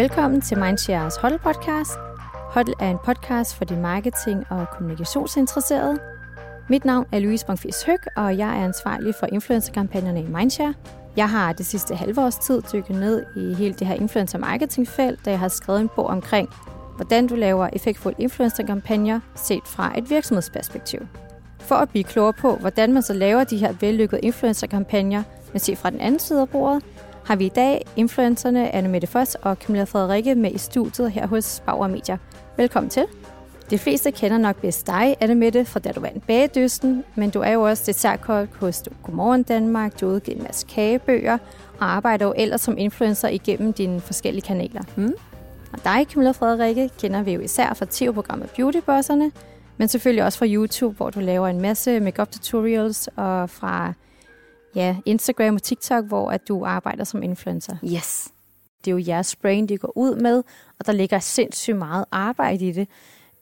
Velkommen til Mindshares Huddle podcast. Huddle er en podcast for de marketing- og kommunikationsinteresserede. Mit navn er Louise Bongfis Høg, og jeg er ansvarlig for influencerkampagnerne i Mindshare. Jeg har det sidste halve års tid dykket ned i hele det her influencer marketing felt, da jeg har skrevet en bog omkring, hvordan du laver effektfulde influencerkampagner set fra et virksomhedsperspektiv. For at blive klogere på, hvordan man så laver de her vellykkede influencerkampagner, men set fra den anden side af bordet, har vi i dag influencerne Anne Mette Foss og Camilla Frederikke med i studiet her hos Bauer Media. Velkommen til. De fleste kender nok bedst dig, Anne Mette, fra da du vandt bagedysten, men du er jo også dessertkok hos Godmorgen Danmark, du har udgivet en masse kagebøger og arbejder jo ellers som influencer igennem dine forskellige kanaler. Mm. Og dig, Camilla Frederikke, kender vi jo især fra TV-programmet Beautybosserne, men selvfølgelig også fra YouTube, hvor du laver en masse makeup tutorials, og fra ja, Instagram og TikTok, hvor at du arbejder som influencer. Yes. Det er jo jeres brand, de går ud med, og der ligger sindssygt meget arbejde i det.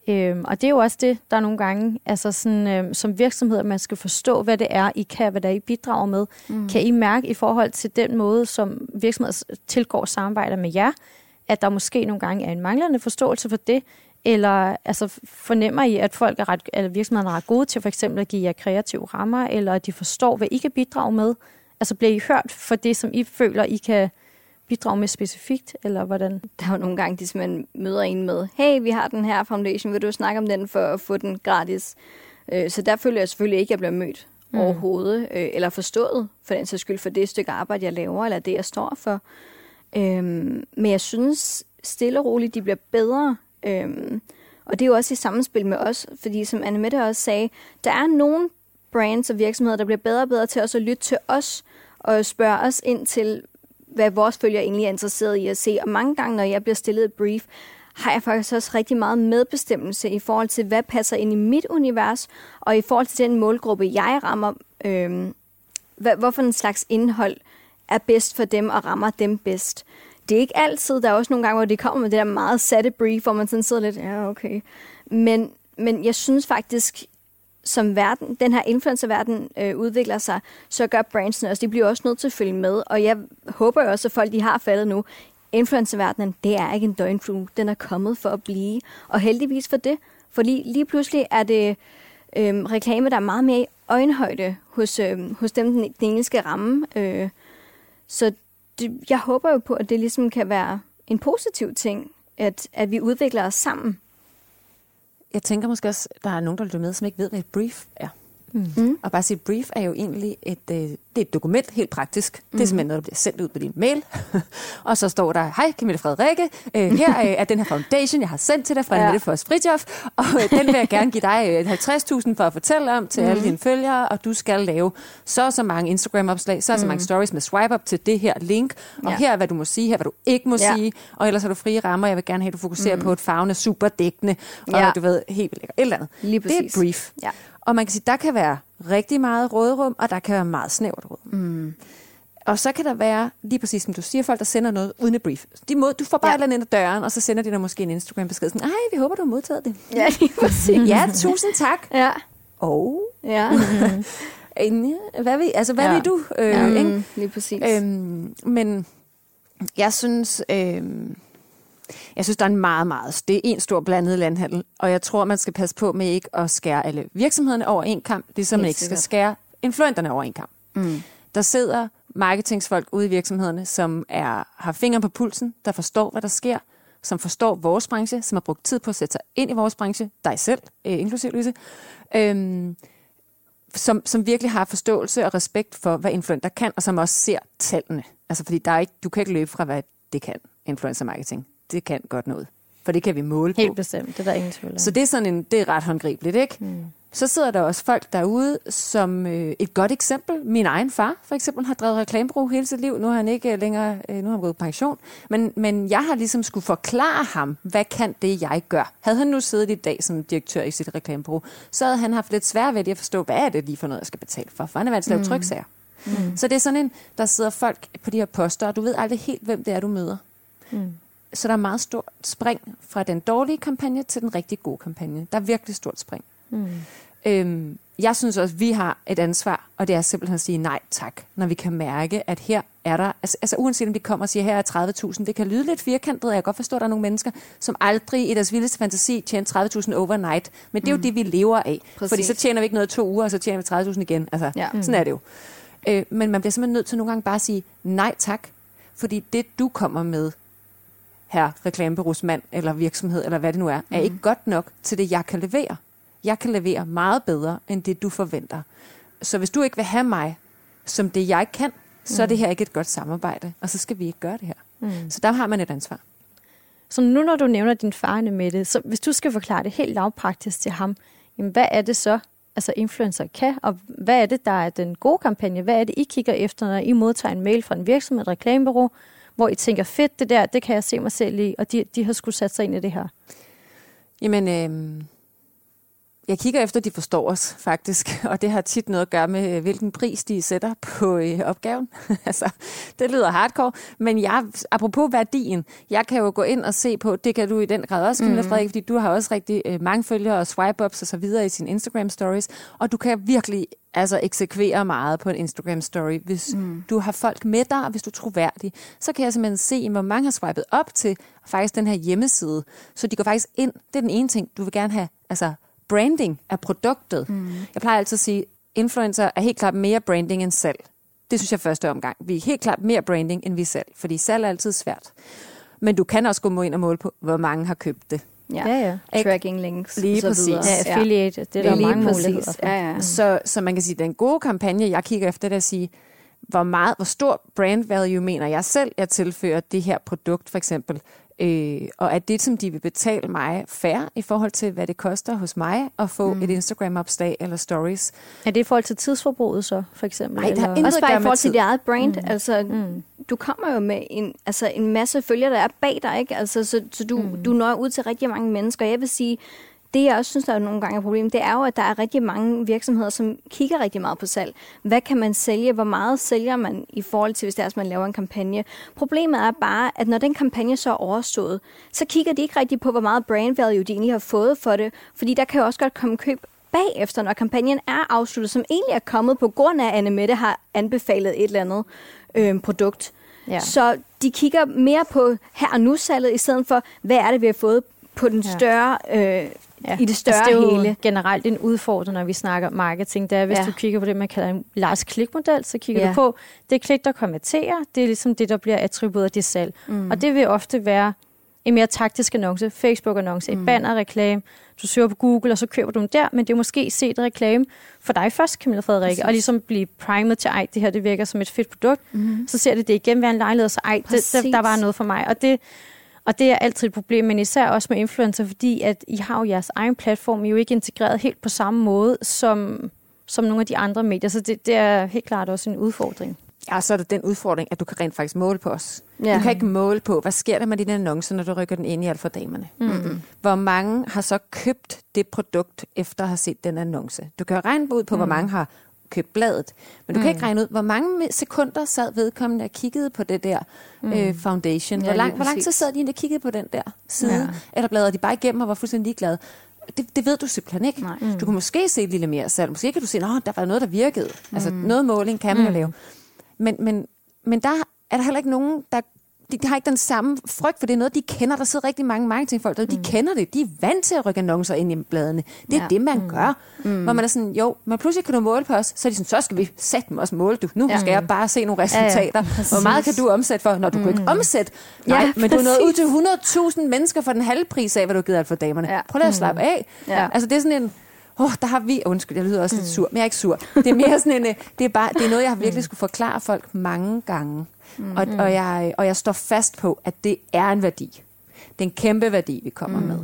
Øhm, og det er jo også det, der er nogle gange, altså sådan, øhm, som virksomhed, man skal forstå, hvad det er, I kan, hvad det er, I bidrager med. Mm. Kan I mærke i forhold til den måde, som virksomheder tilgår samarbejder med jer, at der måske nogle gange er en manglende forståelse for det, eller altså, fornemmer I, at folk er ret, eller virksomhederne er ret gode til for eksempel at give jer kreative rammer, eller at de forstår, hvad I kan bidrage med? Altså bliver I hørt for det, som I føler, I kan bidrage med specifikt, eller hvordan? Der er jo nogle gange, de simpelthen møder en med, hey, vi har den her foundation, vil du snakke om den for at få den gratis? Øh, så der føler jeg selvfølgelig ikke, at jeg bliver mødt mm. overhovedet, øh, eller forstået for den sags skyld for det stykke arbejde, jeg laver, eller det, jeg står for. Øhm, men jeg synes stille og roligt, de bliver bedre. Øhm, og det er jo også i samspil med os, fordi som Anne Mette også sagde, der er nogle brands og virksomheder, der bliver bedre og bedre til også at lytte til os, og spørge os ind til, hvad vores følgere egentlig er interesseret i at se. Og mange gange, når jeg bliver stillet et brief, har jeg faktisk også rigtig meget medbestemmelse i forhold til, hvad passer ind i mit univers, og i forhold til den målgruppe, jeg rammer. Øhm, hvad, hvorfor en slags indhold er bedst for dem og rammer dem bedst. Det er ikke altid. Der er også nogle gange, hvor det kommer med det der meget satte brief, hvor man sådan sidder lidt, ja, okay. Men, men jeg synes faktisk, som verden, den her influencerverden øh, udvikler sig, så gør brandsene også, de bliver også nødt til at følge med. Og jeg håber jo også, at folk de har faldet nu. Influencerverdenen, det er ikke en døgnflue. Den er kommet for at blive. Og heldigvis for det. For lige, lige pludselig er det øh, reklame, der er meget mere i øjenhøjde hos, øh, hos dem, den, den engelske ramme. Øh, så det, jeg håber jo på, at det ligesom kan være en positiv ting, at, at vi udvikler os sammen. Jeg tænker måske også, der er nogen, der lytter med, som ikke ved, hvad et brief er. Mm. Og bare sige, brief er jo egentlig et, øh, det er et dokument, helt praktisk. Mm. Det er simpelthen noget, der bliver sendt ud på din mail. og så står der, hej Camille Frederikke, øh, her er den her foundation, jeg har sendt til dig fra ja. Mette Fritjof, og øh, den vil jeg gerne give dig 50.000 for at fortælle om til mm. alle dine følgere, og du skal lave så og så mange Instagram-opslag, så og så mange stories med swipe-up til det her link, og ja. her er, hvad du må sige, her hvad du ikke må ja. sige, og ellers har du frie rammer, jeg vil gerne have, at du fokuserer mm. på et farvende super dækkende, og ja. du ved, helt lækker, et eller andet. Lige det er et brief. Ja. Og man kan sige, der kan være rigtig meget rådrum, og der kan være meget snævert rådrum. Mm. Og så kan der være, lige præcis som du siger, folk, der sender noget uden et brief. De må, du får bare ja. et eller andet ind ad døren, og så sender de dig måske en Instagram-besked. Sådan, Ej, vi håber, du har modtaget det. Ja, lige præcis. ja, tusind tak. Ja. Og... Ja. hvad vil, altså, hvad ja. vil du? Øh, ja, ikke? lige præcis. Øhm, men jeg synes... Øh, jeg synes, der er en meget, meget... Det er en stor blandet landhandel, og jeg tror, man skal passe på med ikke at skære alle virksomhederne over en kamp, det er som man ikke skal skære influenterne over en kamp. Mm. Der sidder marketingsfolk ude i virksomhederne, som er, har fingre på pulsen, der forstår, hvad der sker, som forstår vores branche, som har brugt tid på at sætte sig ind i vores branche, dig selv, øh, inklusive Louise, øhm, som, som virkelig har forståelse og respekt for, hvad influenter kan, og som også ser tallene. Altså, fordi der er ikke, du kan ikke løbe fra, hvad det kan, influencer marketing det kan godt noget. For det kan vi måle på. Helt bestemt, det er der ingen tvivl om. Så det er, sådan en, det er ret håndgribeligt, ikke? Mm. Så sidder der også folk derude, som øh, et godt eksempel. Min egen far, for eksempel, har drevet reklamebrug hele sit liv. Nu har han ikke øh, længere, øh, nu har han gået pension. Men, men jeg har ligesom skulle forklare ham, hvad kan det, jeg gør? Havde han nu siddet i dag som direktør i sit reklamebrug, så havde han haft lidt svært ved at forstå, hvad er det lige for noget, jeg skal betale for? For han er vant til at lave mm. tryksager. Mm. Så det er sådan en, der sidder folk på de her poster, og du ved aldrig helt, hvem det er, du møder. Mm. Så der er meget stort spring fra den dårlige kampagne til den rigtig gode kampagne. Der er virkelig stort spring. Mm. Øhm, jeg synes også, at vi har et ansvar, og det er simpelthen at sige nej tak, når vi kan mærke, at her er der, altså, altså uanset om vi kommer og siger, her er 30.000, det kan lyde lidt firkantet, og jeg kan godt forstå, at der er nogle mennesker, som aldrig i deres vildeste fantasi tjener 30.000 overnight, men det er mm. jo det, vi lever af. Præcis. Fordi så tjener vi ikke noget to uger, og så tjener vi 30.000 igen. Altså, ja. sådan er det jo. Øh, men man bliver simpelthen nødt til nogle gange bare at sige nej tak, fordi det, du kommer med, her reklamebureaus eller virksomhed, eller hvad det nu er, er mm. ikke godt nok til det, jeg kan levere. Jeg kan levere meget bedre, end det du forventer. Så hvis du ikke vil have mig som det, jeg kan, så er det mm. her ikke et godt samarbejde, og så skal vi ikke gøre det her. Mm. Så der har man et ansvar. Så nu når du nævner din far med det, så hvis du skal forklare det helt lavpraktisk til ham, jamen hvad er det så, altså influencer kan, og hvad er det, der er den gode kampagne? Hvad er det, I kigger efter, når I modtager en mail fra en virksomhed, et reklamebureau, hvor I tænker, fedt det der, det kan jeg se mig selv i, og de, de har skulle sat sig ind i det her? Jamen, øh, jeg kigger efter, at de forstår os, faktisk. Og det har tit noget at gøre med, øh, hvilken pris de sætter på øh, opgaven. altså, det lyder hardcore. Men jeg, apropos værdien, jeg kan jo gå ind og se på, det kan du i den grad også, Camilla mm. Frederik, fordi du har også rigtig øh, mange følgere og swipe-ups og så videre i sin Instagram-stories. Og du kan virkelig altså eksekvere meget på en Instagram-story. Hvis mm. du har folk med dig, og hvis du er troværdig, så kan jeg simpelthen se, hvor mange har swipet op til faktisk den her hjemmeside. Så de går faktisk ind. Det er den ene ting, du vil gerne have altså branding af produktet. Mm. Jeg plejer altid at sige, influencer er helt klart mere branding end salg. Det synes jeg første omgang. Vi er helt klart mere branding end vi selv, fordi salg er altid svært. Men du kan også gå ind og måle på, hvor mange har købt det. Ja, ja. ja. Tracking links Lige så præcis. Ja, affiliate, det er der Lige mange præcis. muligheder for. Ja, ja. Så, så man kan sige, den gode kampagne, jeg kigger efter, det er at sige, hvor, meget, hvor stor brand value mener jeg selv, jeg tilfører det her produkt, for eksempel. Øh, og at det, som de vil betale mig fair i forhold til, hvad det koster hos mig at få mm. et Instagram-opslag eller stories. Er det i forhold til tidsforbruget så, for eksempel? Nej, der er Også bare i forhold til dit eget brand. Mm. Altså, mm. du kommer jo med en, altså, en masse følgere, der er bag dig, ikke? Altså, så, så du, mm. du når ud til rigtig mange mennesker. Jeg vil sige, det jeg også synes, der er nogle gange er problem, det er jo, at der er rigtig mange virksomheder, som kigger rigtig meget på salg. Hvad kan man sælge? Hvor meget sælger man i forhold til, hvis det er, at man laver en kampagne? Problemet er bare, at når den kampagne så er overstået, så kigger de ikke rigtig på, hvor meget brand value de egentlig har fået for det. Fordi der kan jo også godt komme køb bagefter, når kampagnen er afsluttet, som egentlig er kommet på grund af, at Anne Mette har anbefalet et eller andet øh, produkt. Ja. Så de kigger mere på her og nu salget, i stedet for, hvad er det, vi har fået på den større øh, ja. i det større altså, det er hele. generelt en udfordring, når vi snakker marketing. Det er, hvis ja. du kigger på det, man kalder en last click-model, så kigger ja. du på, det klik, der konverterer, det er ligesom det, der bliver attribueret af det salg. Mm. Og det vil ofte være en mere taktisk annonce, Facebook-annonce, mm. et banner-reklame. Du søger på Google, og så køber du dem der, men det er måske set reklame for dig først, Camilla Frederik, og ligesom blive primet til, ej, det her det virker som et fedt produkt. Mm. Så ser det det igen være en lejlighed, og så ej, det, der, der var noget for mig. Og det, og det er altid et problem, men især også med influencer, fordi at I har jo jeres egen platform, I er jo ikke integreret helt på samme måde som, som nogle af de andre medier, så det, det er helt klart også en udfordring. Ja, så er det den udfordring, at du kan rent faktisk måle på os. Ja. Du kan ikke måle på, hvad sker der med dine annoncer, når du rykker den ind i alt for damerne. Mm-hmm. Hvor mange har så købt det produkt, efter at have set den annonce. Du kan regne ud på, mm. hvor mange har købt bladet. Men du mm. kan ikke regne ud, hvor mange sekunder sad vedkommende og kiggede på det der mm. øh, foundation. Hvor, ja, lang, hvor lang tid sad de og kiggede på den der side? Ja. Eller bladrede de bare igennem og var fuldstændig ligeglade? Det, det ved du simpelthen ikke. Nej. Mm. Du kan måske se lidt mere salg. Måske kan du se, at der var noget, der virkede. Altså, mm. Altså noget måling kan man mm. lave. Men, men, men der er der heller ikke nogen, der de, har ikke den samme frygt, for det er noget, de kender. Der sidder rigtig mange marketingfolk, der mm. de kender det. De er vant til at rykke annoncer ind i bladene. Det er ja. det, man mm. gør. Mm. Hvor man er sådan, jo, men pludselig kan du måle på os. Så er de sådan, så skal vi sætte dem også måle. Du. Nu ja. skal jeg bare se nogle resultater. Ja, ja. Hvor meget kan du omsætte for? Når du mm. kan ikke mm. omsætte. Nej, ja, men du er nået ud til 100.000 mennesker for den halve pris af, hvad du har givet alt for damerne. Ja. Prøv lige at slappe af. Ja. Altså, det er sådan en åh, der har vi, undskyld, jeg lyder også mm. lidt sur, men jeg er ikke sur. Det er mere sådan en, øh, det er, bare, det er noget, jeg har virkelig skulle forklare folk mange gange. Mm. Og, og, jeg, og jeg står fast på, at det er en værdi. Det er en kæmpe værdi, vi kommer mm. med.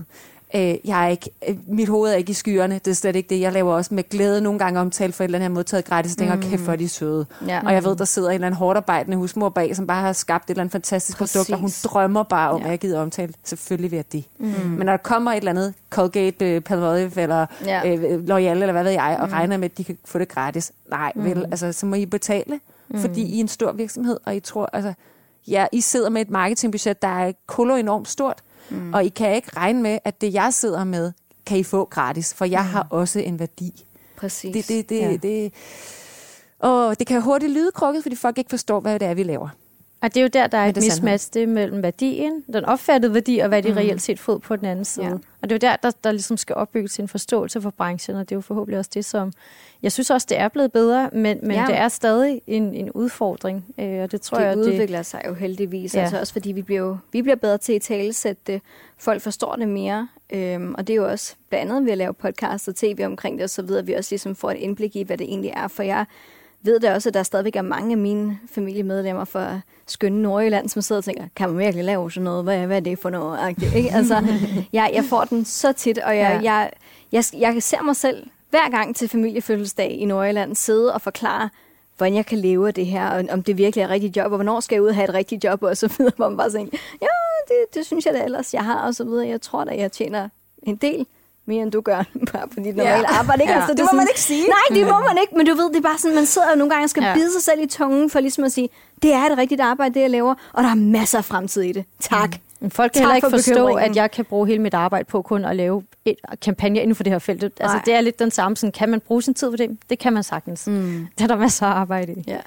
Øh, jeg er ikke, øh, mit hoved er ikke i skyerne, det er slet ikke det. Jeg laver også med glæde nogle gange omtale for et eller andet, jeg har modtaget gratis, og mm. kæft for de søde. Ja. Og jeg ved, der sidder en eller anden hårdt arbejdende husmor bag, som bare har skabt et eller andet fantastisk Præcis. produkt, og hun drømmer bare om, ja. at jeg gider omtale. Selvfølgelig vil jeg det. Mm. Men når der kommer et eller andet Colgate, uh, Palmolive eller ja. uh, L'Oreal, eller hvad ved jeg, og mm. regner med, at de kan få det gratis. Nej, mm. vel, altså, så må I betale, mm. fordi I er en stor virksomhed, og I tror, altså, ja, I sidder med et marketingbudget, der er kolo enormt stort, Mm. Og I kan ikke regne med, at det, jeg sidder med, kan I få gratis, for jeg mm. har også en værdi. Præcis. Det, det, det, ja. det, og det kan hurtigt lyde krukket, fordi folk ikke forstår, hvad det er, vi laver. Og det er jo der, der er et det er sandhed. mismatch det mellem værdien, den opfattede værdi, og hvad de Mm. reelt set fod på den anden side. Ja. Og det er jo der, der, der ligesom skal opbygges en forståelse for branchen, og det er jo forhåbentlig også det, som... Jeg synes også, det er blevet bedre, men, men Ja. det er stadig en, en udfordring, øh, og det tror det jeg, det, udvikler sig jo heldigvis, Ja. ja. altså også fordi vi bliver, jo, vi bliver bedre til at talesætte det. Folk forstår det mere, øhm, og det er jo også blandt andet ved at lave podcast og tv omkring det osv., at vi også ligesom får et indblik i, hvad det egentlig er. For jeg ved det også, at der stadigvæk er mange af mine familiemedlemmer fra skønne Nordjylland, som sidder og tænker, kan man virkelig lave sådan noget? Hvad, hvad er det for noget? Agtigt, Ikke? Altså, jeg, jeg får den så tit, og jeg, Ja. jeg, jeg, jeg ser mig selv hver gang til familiefødselsdag i Nordjylland sidde og forklare, hvordan jeg kan leve af det her, og om det virkelig er et rigtigt job, og hvornår skal jeg ud og have et rigtigt job, og så videre, hvor man bare tænker, ja, det, det synes jeg da ellers, jeg har, og så videre. Jeg tror da, jeg tjener en del mere, end du gør, bare på dit normale Ja. arbejde. Ikke? Ja. Altså, Det er må sådan- man ikke sige. Nej, det må man ikke, men du ved, det er bare sådan, man sidder jo nogle gange og skal ja. Bide sig selv i tungen, for ligesom at sige, det er et rigtigt arbejde, det jeg laver, og der er masser af fremtid i det. Tak. Mm. Men Folk kan Tak heller ikke for forstå, at jeg kan bruge hele mit arbejde på kun at lave et kampagne inden for det her felt. Altså, det er lidt den samme. Sådan, kan man bruge sin tid på det? Det kan man sagtens. Mm. Det er der masser af arbejde i. Ja.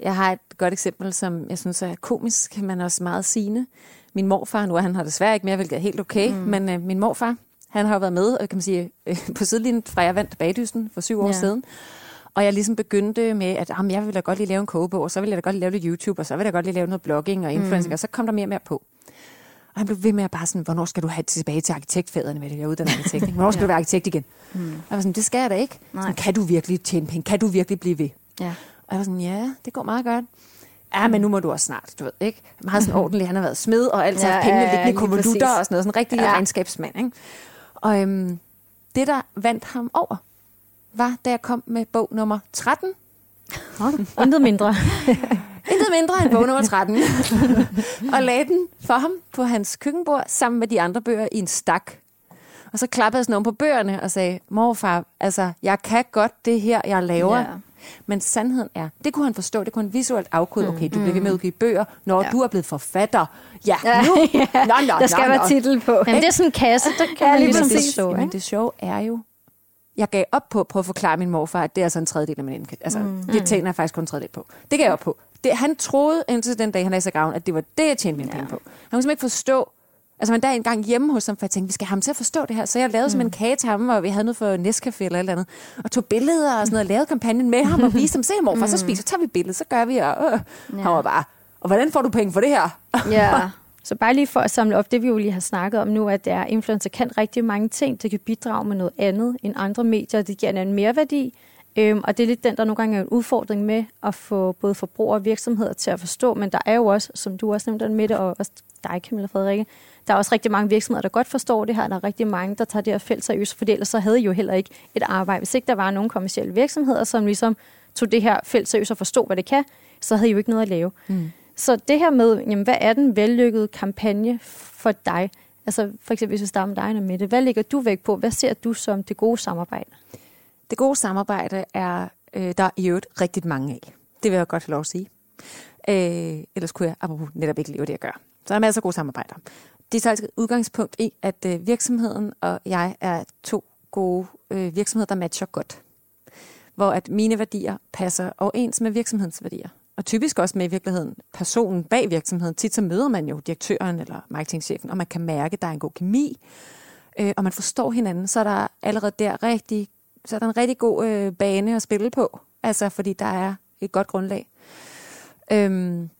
Jeg har et godt eksempel, som jeg synes er komisk, men også meget sigende. Min morfar, nu er han her desværre ikke mere, hvilket er helt okay, mm. men øh, min morfar, han har jo været med, øh, kan man sige, øh, på sidelinjen fra jeg vandt bagdysten for syv år Ja. siden. Og jeg ligesom begyndte med, at jamen, jeg vil da godt lige lave en kogebog, og så vil jeg da godt lige lave lidt YouTube, og så vil jeg da godt lige lave noget blogging og influencing, mm. og så kom der mere og mere på. Og han blev ved med at bare sådan, hvornår skal du have tilbage til arkitektfædrene med det? Jeg er uddannet arkitekt. ikke? Hvornår skal du være arkitekt igen? Mm. Og jeg var sådan, det skal jeg da ikke. Nej. Sådan, kan du virkelig tjene penge? Kan du virkelig blive ved? ja. Og jeg var sådan, ja, det går meget godt. Ja, men nu må du også snart, du ved, ikke? Meget sådan ordentlig, han har været smed, og altid Ja, ja, haft pengene ja, ja, ja, liggende i konvolutter og sådan noget. Sådan en rigtig Ja. ja. regnskabsmand, ikke? Og øhm, det, der vandt ham over, var, da jeg kom med bog nummer 13. Intet mindre. Intet mindre end bog nummer 13. og lagde den for ham på hans køkkenbord, sammen med de andre bøger i en stak. Og så klappede jeg sådan på bøgerne og sagde, morfar, altså, jeg kan godt det her, jeg laver. Ja. Men sandheden er, det kunne han forstå, det kunne han visuelt afkode. Okay, du bliver ved med at udgive bøger, når Ja. du er blevet forfatter. Ja, Ja, nu. Nå, nå, Der skal nå, være nå. titel på. Jamen, det er sådan en kasse, der kan Ja, man lige ligesom forstå. Men det sjove er jo, jeg gav op på at prøve at forklare min morfar, at det er altså en tredjedel af min indkøb. Altså, mm. det tjener jeg faktisk kun en tredjedel på. Det gav jeg op på. Det, han troede indtil den dag, han læste graven, at det var det, jeg tjente mine ja. penge på. Han kunne simpelthen ikke forstå, Altså, man der en gang hjemme hos ham, for jeg tænkte, vi skal have ham til at forstå det her. Så jeg lavede mm. som en kage til ham, og vi havde noget for Nescafé eller et eller andet. Og tog billeder og sådan noget, og lavede kampagnen med ham, og viste ham, se morfar, så spiser, så tager vi billedet, så gør vi, og øh. ja. han var bare, og hvordan får du penge for det her? Ja. Så bare lige for at samle op det, vi jo lige har snakket om nu, at det er, influencer kan rigtig mange ting. Det kan bidrage med noget andet end andre medier. Det giver en anden mereværdi. Øhm, og det er lidt den, der nogle gange er en udfordring med at få både forbrugere og virksomheder til at forstå. Men der er jo også, som du også nævnte, med det, og også dig, Camilla Frederikke, der er også rigtig mange virksomheder, der godt forstår det her. Der er rigtig mange, der tager det her felt seriøst, for ellers så havde I jo heller ikke et arbejde. Hvis ikke der var nogen kommersielle virksomheder, som ligesom tog det her felt seriøst og forstod, hvad det kan, så havde I jo ikke noget at lave. Mm. Så det her med, jamen, hvad er den vellykkede kampagne for dig? Altså for eksempel, hvis vi starter med dig, Mette. Hvad lægger du vægt på? Hvad ser du som det gode samarbejde? Det gode samarbejde er, øh, der er i øvrigt rigtig mange af. Det vil jeg godt have lov at sige. Øh, ellers kunne jeg apropos netop ikke leve det, jeg gør. Så der er masser af gode samarbejder. Det tager altså udgangspunkt i, at øh, virksomheden og jeg er to gode øh, virksomheder, der matcher godt. Hvor at mine værdier passer overens med virksomhedens værdier. Og typisk også med i virkeligheden personen bag virksomheden. Tit så møder man jo direktøren eller marketingchefen, og man kan mærke, at der er en god kemi, øh, og man forstår hinanden, så er der allerede der rigtig, så er der en rigtig god øh, bane at spille på. Altså, fordi der er et godt grundlag. Øhm,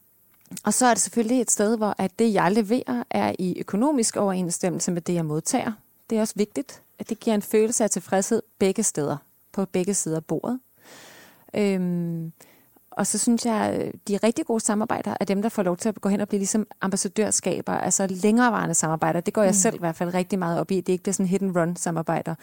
og så er det selvfølgelig et sted, hvor at det, jeg leverer, er i økonomisk overensstemmelse med det, jeg modtager. Det er også vigtigt, at det giver en følelse af tilfredshed begge steder, på begge sider af bordet. Øhm, og så synes jeg, de rigtig gode samarbejder er dem, der får lov til at gå hen og blive ligesom ambassadørskaber, altså længerevarende samarbejder. Det går jeg mm. selv i hvert fald rigtig meget op i. Det er ikke det sådan hit and run samarbejder.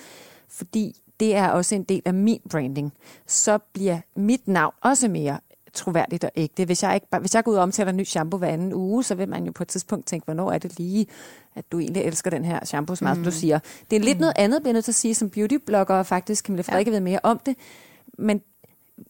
Fordi det er også en del af min branding. Så bliver mit navn også mere troværdigt og ægte. Hvis jeg, ikke, hvis jeg går ud og omtaler en ny shampoo hver anden uge, så vil man jo på et tidspunkt tænke, hvornår er det lige, at du egentlig elsker den her shampoo, som mm. du siger. Det er lidt mm. noget andet, bliver jeg nødt til at sige, som beautyblogger, og faktisk Camilla Frederikke ja. ved mere om det. Men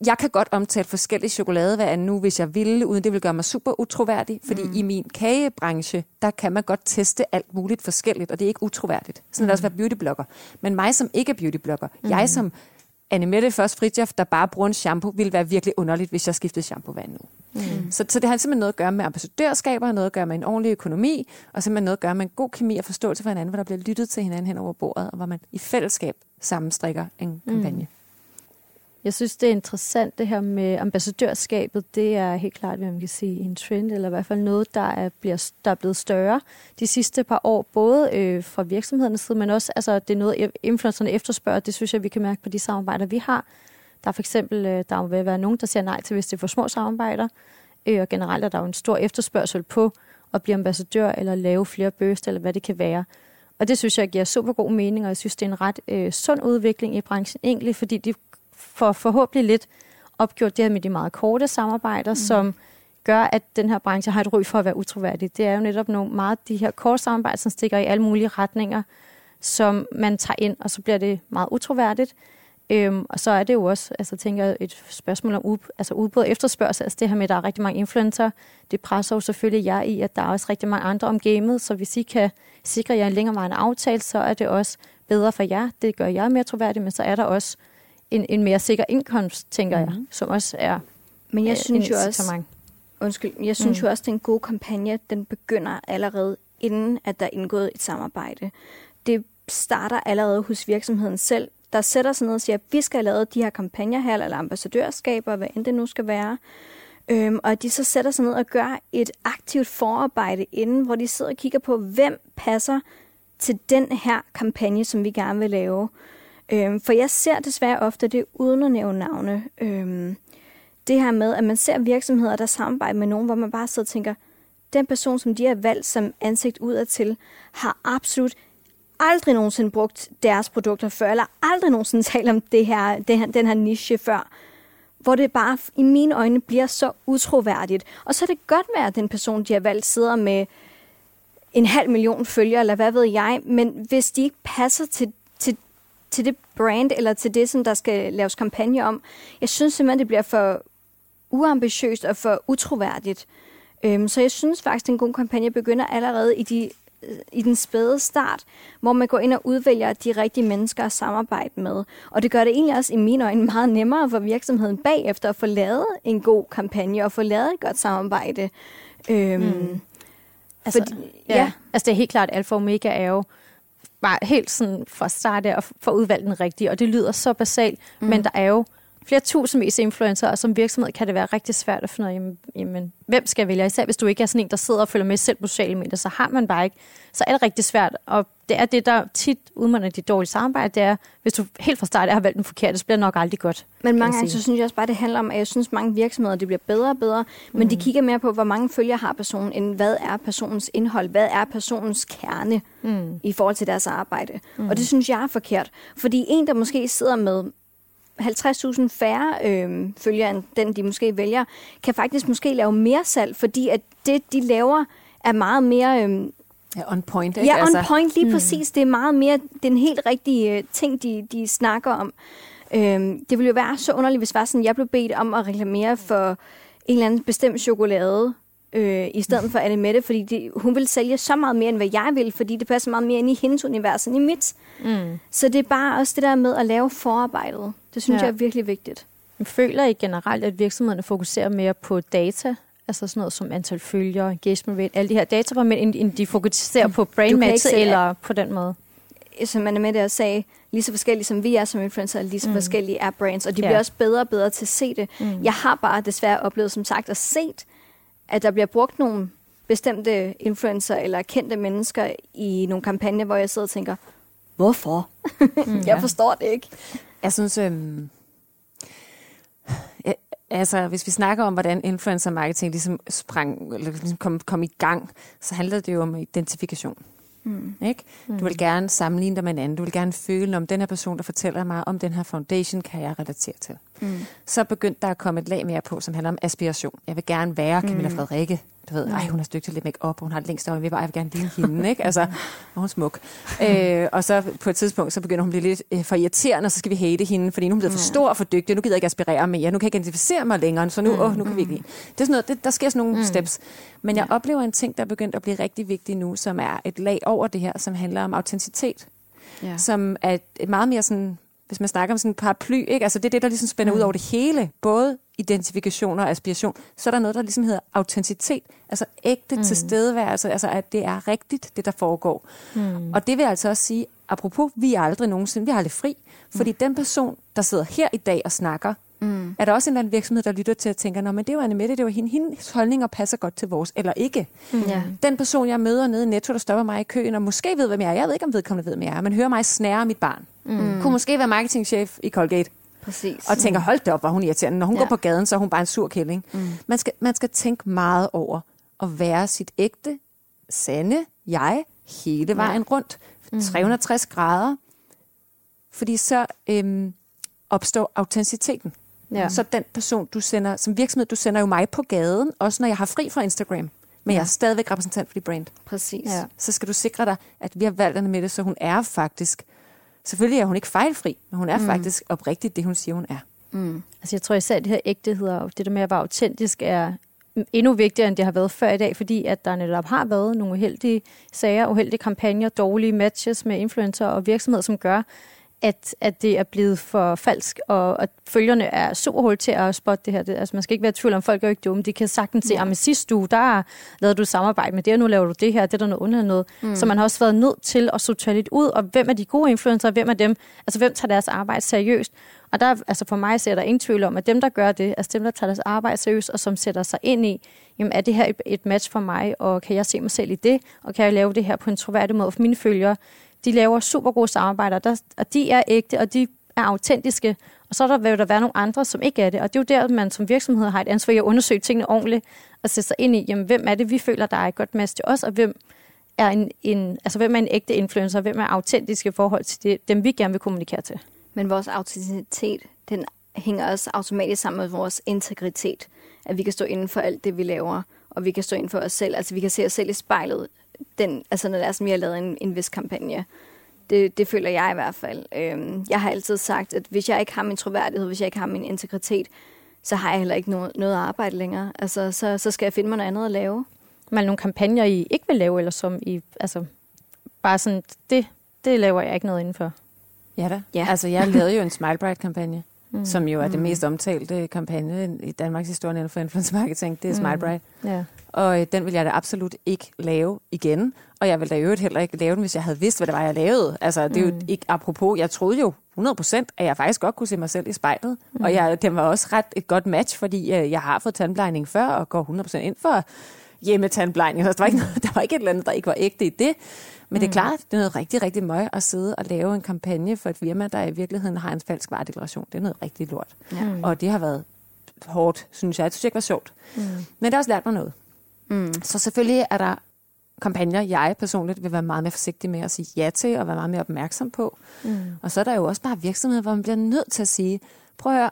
jeg kan godt omtale forskellige chokolade hver anden uge, hvis jeg ville, uden det vil gøre mig super utroværdig. Fordi mm. i min kagebranche, der kan man godt teste alt muligt forskelligt, og det er ikke utroværdigt. Sådan mm. det også være beautyblogger. Men mig som ikke er beautyblogger, mm. jeg som Anne Mette først Fritjof, der bare bruger en shampoo, ville være virkelig underligt, hvis jeg skiftede shampoo-vand nu. Mm. Så, så det har simpelthen noget at gøre med ambassadørskaber, noget at gøre med en ordentlig økonomi, og simpelthen noget at gøre med en god kemi og forståelse for hinanden, hvor der bliver lyttet til hinanden hen over bordet, og hvor man i fællesskab sammenstrikker en kampagne. Jeg synes, det er interessant det her med ambassadørskabet. Det er helt klart, hvad man kan sige, en trend, eller i hvert fald noget, der er, bliver, der er blevet større de sidste par år, både øh, fra virksomhedernes side, men også altså, det er noget, influencerne efterspørger. Det synes jeg, vi kan mærke på de samarbejder, vi har. Der er for eksempel, øh, der vil være nogen, der siger nej til, hvis det er for små samarbejder, øh, og generelt er der jo en stor efterspørgsel på at blive ambassadør, eller lave flere bøster, eller hvad det kan være. Og det synes jeg giver super god mening, og jeg synes, det er en ret øh, sund udvikling i branchen egentlig, fordi de får forhåbentlig lidt opgjort det her med de meget korte samarbejder, mm. som gør, at den her branche har et ry for at være utroværdig. Det er jo netop nogle meget de her korte samarbejder, som stikker i alle mulige retninger, som man tager ind, og så bliver det meget utroværdigt. Øhm, og så er det jo også, altså tænker jeg, et spørgsmål om ud, altså udbud og efterspørgsel. Altså det her med, at der er rigtig mange influencer, det presser jo selvfølgelig jer i, at der er også rigtig mange andre om gamet, så hvis I kan sikre jer en længerevarende aftale, så er det også bedre for jer. Det gør jer mere troværdig, men så er der også en, en mere sikker indkomst, tænker mm-hmm. jeg, mhm. som også er Men jeg øh, synes jo også, undskyld, jeg synes mm. jo også, at den gode kampagne, den begynder allerede inden, at der er indgået et samarbejde. Det starter allerede hos virksomheden selv, der sætter sig ned og siger, at vi skal have lavet de her kampagner her, eller ambassadørskaber, hvad end det nu skal være. Øhm, og de så sætter sig ned og gør et aktivt forarbejde inden, hvor de sidder og kigger på, hvem passer til den her kampagne, som vi gerne vil lave. Øhm, for jeg ser desværre ofte det uden at nævne navne. Øhm, det her med, at man ser virksomheder, der samarbejder med nogen, hvor man bare sidder og tænker, den person, som de har valgt som ansigt udadtil, har absolut aldrig nogensinde brugt deres produkter før, eller aldrig nogensinde talt om det her, det her, den her niche før, hvor det bare i mine øjne bliver så utroværdigt. Og så er det godt være, at den person, de har valgt, sidder med en halv million følgere, eller hvad ved jeg, men hvis de ikke passer til, til, til det brand, eller til det, som der skal laves kampagne om, jeg synes simpelthen, det bliver for uambitiøst og for utroværdigt. Øhm, så jeg synes faktisk, at en god kampagne begynder allerede i de i den spæde start, hvor man går ind og udvælger de rigtige mennesker at samarbejde med. Og det gør det egentlig også i mine øjne meget nemmere for virksomheden bagefter at få lavet en god kampagne og få lavet et godt samarbejde. Øhm, mm. Altså, fordi, ja. ja. altså det er helt klart, at Alfa Omega er jo bare helt sådan fra start af at få udvalgt den rigtige, og det lyder så basalt, mm. men der er jo flere tusindvis af influencer, og som virksomhed kan det være rigtig svært at finde ud af, jamen, jamen, hvem skal vælge? Især hvis du ikke er sådan en, der sidder og følger med selv på sociale medier, så har man bare ikke. Så er det rigtig svært, og det er det, der tit udmunder de dårlige samarbejde, det er, hvis du helt fra start har valgt den forkerte, så bliver det nok aldrig godt. Men mange gange, så synes jeg også bare, det handler om, at jeg synes, mange virksomheder, det bliver bedre og bedre, mm. men de mm. kigger mere på, hvor mange følgere har personen, end hvad er personens indhold, hvad er personens kerne mm. i forhold til deres arbejde. Mm. Og det synes jeg er forkert. Fordi en, der måske sidder med 50.000 færre øh, følgere end den, de måske vælger, kan faktisk måske lave mere salg, fordi at det, de laver, er meget mere... Øh, Ja, on point, ikke? Ja, on altså. point, lige mm. præcis. Det er meget mere den helt rigtige øh, ting, de, de snakker om. Øhm, det ville jo være så underligt, hvis var sådan, jeg blev bedt om at reklamere for en eller anden bestemt chokolade, øh, i stedet for Anne Mette, fordi det, hun vil sælge så meget mere, end hvad jeg vil, fordi det passer meget mere ind i hendes univers end i mit. Mm. Så det er bare også det der med at lave forarbejdet. Det synes ja. jeg er virkelig vigtigt. Jeg føler I generelt, at virksomhederne fokuserer mere på data, altså sådan noget som antal følgere, engagement rate, alle de her data, end, end de fokuserer på brain matter eller på den måde? Som med det at sige, lige så forskellige som vi er som influencer, lige så mm. forskellige er brands, og de ja. bliver også bedre og bedre til at se det. Mm. Jeg har bare desværre oplevet, som sagt, at set, at der bliver brugt nogle bestemte influencer eller kendte mennesker i nogle kampagner, hvor jeg sidder og tænker, hvorfor? Mm, jeg forstår det ikke. Jeg synes, øhm, jeg, altså, hvis vi snakker om, hvordan influencer marketing ligesom sprang, eller ligesom kom, kom i gang, så handler det jo om identifikation. Mm. Ikke? Du vil mm. gerne sammenligne dig med en anden. Du vil gerne føle, om den her person, der fortæller mig om den her foundation, kan jeg relatere til. Mm. Så begyndte der at komme et lag mere på, som handler om aspiration. Jeg vil gerne være Camilla mm. Frederikke. Du ved, ej, hun er dygtig til lidt make op, hun har det længst øje, jeg vil gerne ligne hende, ikke? Altså, og hun er smuk. Øh, og så på et tidspunkt, så begynder hun at blive lidt øh, for irriterende, og så skal vi hate hende, fordi nu er hun blevet for stor og for dygtig, nu gider jeg ikke aspirere mere, nu kan jeg ikke identificere mig længere, så nu, mm. åh, nu kan vi ikke Det er sådan noget, det, der sker sådan nogle mm. steps. Men jeg oplever en ting, der er begyndt at blive rigtig vigtig nu, som er et lag over det her, som handler om autenticitet. Ja. Som er et meget mere sådan hvis man snakker om sådan en paraply, ikke? altså det er det, der ligesom spænder mm. ud over det hele, både identifikation og aspiration, så er der noget, der ligesom hedder autenticitet, altså ægte mm. tilstedeværelse, altså at det er rigtigt, det der foregår. Mm. Og det vil altså også sige, apropos, vi er aldrig nogensinde, vi er aldrig fri, fordi mm. den person, der sidder her i dag og snakker, Mm. Er der også en eller anden virksomhed, der lytter til og tænker, Nå, men det var Anne Mette, det var hende, hendes holdninger passer godt til vores, eller ikke. Mm. Ja. Den person, jeg møder nede i Netto, der stopper mig i køen, og måske ved, hvem jeg er, jeg ved ikke, om vedkommende ved, hvem jeg er, men hører mig snære mit barn. Mm. Kunne måske være marketingchef i Colgate. Præcis. Og tænker, hold da op, hvor hun irriterende. Når hun ja. går på gaden, så er hun bare en sur kælling. Mm. Man, skal, man skal tænke meget over at være sit ægte, sande jeg hele vejen ja. rundt. 360 mm. grader. Fordi så øhm, opstår autenticiteten. Ja. Så den person, du sender, som virksomhed, du sender jo mig på gaden, også når jeg har fri fra Instagram. Men ja. jeg er stadigvæk repræsentant for dit brand. Præcis. Ja. Så skal du sikre dig, at vi har valgt med det, så hun er faktisk, selvfølgelig er hun ikke fejlfri, men hun er mm. faktisk oprigtigt det, hun siger, hun er. Mm. Altså jeg tror især, at det her ægthed og det der med at være autentisk er endnu vigtigere, end det har været før i dag, fordi at der netop har været nogle uheldige sager, uheldige kampagner, dårlige matches med influencer og virksomheder, som gør, at, at det er blevet for falsk, og at følgerne er super hurtigt til at spotte det her. Det, altså, man skal ikke være i tvivl om, folk er jo ikke dumme. De kan sagtens se, ja. at sidste uge, der lavede du samarbejde med det, og nu laver du det her, det er der noget underligt noget. Mm. Så man har også været nødt til at sortere lidt ud, og hvem er de gode influencer, hvem er dem, altså hvem tager deres arbejde seriøst. Og der, altså for mig ser der ingen tvivl om, at dem, der gør det, altså dem, der tager deres arbejde seriøst, og som sætter sig ind i, jamen er det her et, et match for mig, og kan jeg se mig selv i det, og kan jeg lave det her på en troværdig måde for mine følgere, de laver super gode samarbejder, der, og de er ægte, og de er autentiske. Og så er der, vil der være nogle andre, som ikke er det. Og det er jo der, man som virksomhed har et ansvar i at undersøge tingene ordentligt, og sætte sig ind i, jamen, hvem er det, vi føler, der er et godt match til os, og hvem er en, en, altså, hvem er en ægte influencer, hvem er autentiske i forhold til det, dem, vi gerne vil kommunikere til. Men vores autenticitet, den hænger også automatisk sammen med vores integritet. At vi kan stå inden for alt det, vi laver, og vi kan stå inden for os selv. Altså vi kan se os selv i spejlet den, altså når det er, som jeg har lavet en, en vis kampagne. Det, det føler jeg i hvert fald. Øhm, jeg har altid sagt, at hvis jeg ikke har min troværdighed, hvis jeg ikke har min integritet, så har jeg heller ikke noget, noget arbejde længere. Altså, så, så skal jeg finde mig noget andet at lave. Men nogle kampagner, I ikke vil lave, eller som I, altså, bare sådan, det, det laver jeg ikke noget indenfor. Ja da. Ja. Altså, jeg lavede jo en Smile Bright-kampagne, mm. som jo er mm. det mest omtalte kampagne i Danmarks historie inden for influencer marketing. Det er Smile mm. Bright. Ja og øh, den vil jeg da absolut ikke lave igen. Og jeg ville da i øvrigt heller ikke lave den, hvis jeg havde vidst, hvad det var, jeg lavede. Altså, det er mm. jo ikke apropos. Jeg troede jo 100% at jeg faktisk godt kunne se mig selv i spejlet. Mm. Og jeg, det var også ret et godt match, fordi øh, jeg har fået tandplejning før, og går 100% ind for hjemmetandplejning. Så der var, ikke noget, der var ikke et eller andet, der ikke var ægte i det. Men mm. det er mm. klart, det er noget rigtig, rigtig møg at sidde og lave en kampagne for et firma, der i virkeligheden har en falsk varedeklaration. Det er noget rigtig lort. Mm. Og det har været hårdt, synes jeg. Det synes ikke var sjovt. Mm. Men det har også lært mig noget. Mm. Så selvfølgelig er der kampagner, jeg personligt vil være meget mere forsigtig med at sige ja til, og være meget mere opmærksom på. Mm. Og så er der jo også bare virksomheder, hvor man bliver nødt til at sige, prøv at høre,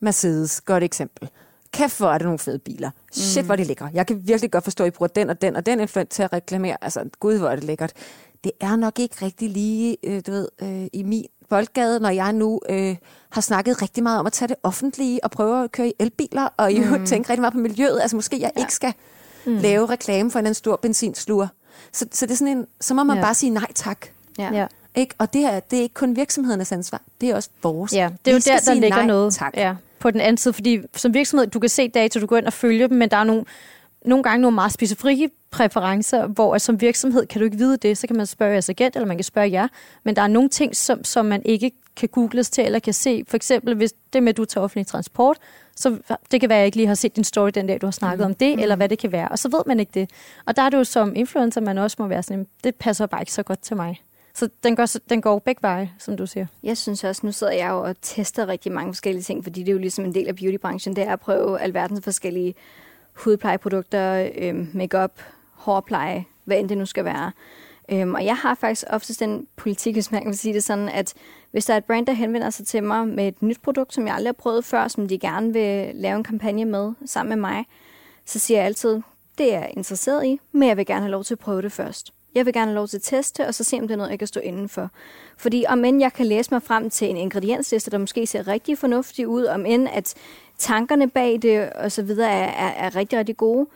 Mercedes, godt eksempel. Kæft, hvor er det nogle fede biler. Shit, mm. hvor er det lækker. Jeg kan virkelig godt forstå, at I bruger den og den og den influent til at reklamere. Altså, gud, hvor er det lækkert. Det er nok ikke rigtig lige, øh, du ved, øh, i min boldgade, når jeg nu øh, har snakket rigtig meget om at tage det offentlige og prøve at køre i elbiler, og i mm. tænke rigtig meget på miljøet. Altså, måske jeg ja. ikke skal mm. lave reklame for en stor benzinsluger. Så, så det er sådan en, så må man ja. bare sige nej tak. Ja. ja. Ikke? Og det, er, det er ikke kun virksomhedernes ansvar, det er også vores. Ja, det er jo der, der ligger nej, noget tak. Ja, på den anden side, fordi som virksomhed, du kan se data, du går ind og følge dem, men der er nogle, nogle gange nogle meget specifikke præferencer, hvor som virksomhed kan du ikke vide det, så kan man spørge jeres agent, eller man kan spørge jer, men der er nogle ting, som, som man ikke kan googles til, eller kan se. For eksempel, hvis det med, at du tager offentlig transport, så det kan være, at jeg ikke lige har set din story den dag, du har snakket mm. om det, mm. eller hvad det kan være. Og så ved man ikke det. Og der er det jo som influencer, man også må være sådan, det passer bare ikke så godt til mig. Så den går, den går begge veje, som du siger. Jeg synes også, nu sidder jeg jo og tester rigtig mange forskellige ting, fordi det er jo ligesom en del af beautybranchen, det er at prøve alverdens forskellige hudplejeprodukter, øh, makeup, hårpleje, hvad end det nu skal være. Øhm, og jeg har faktisk oftest den politik, hvis man kan sige det sådan, at hvis der er et brand, der henvender sig til mig med et nyt produkt, som jeg aldrig har prøvet før, som de gerne vil lave en kampagne med sammen med mig, så siger jeg altid, det er jeg interesseret i, men jeg vil gerne have lov til at prøve det først. Jeg vil gerne have lov til at teste, og så se, om det er noget, jeg kan stå indenfor. Fordi om end jeg kan læse mig frem til en ingrediensliste, der måske ser rigtig fornuftig ud, om end at tankerne bag det og så videre er, er, er rigtig, rigtig gode,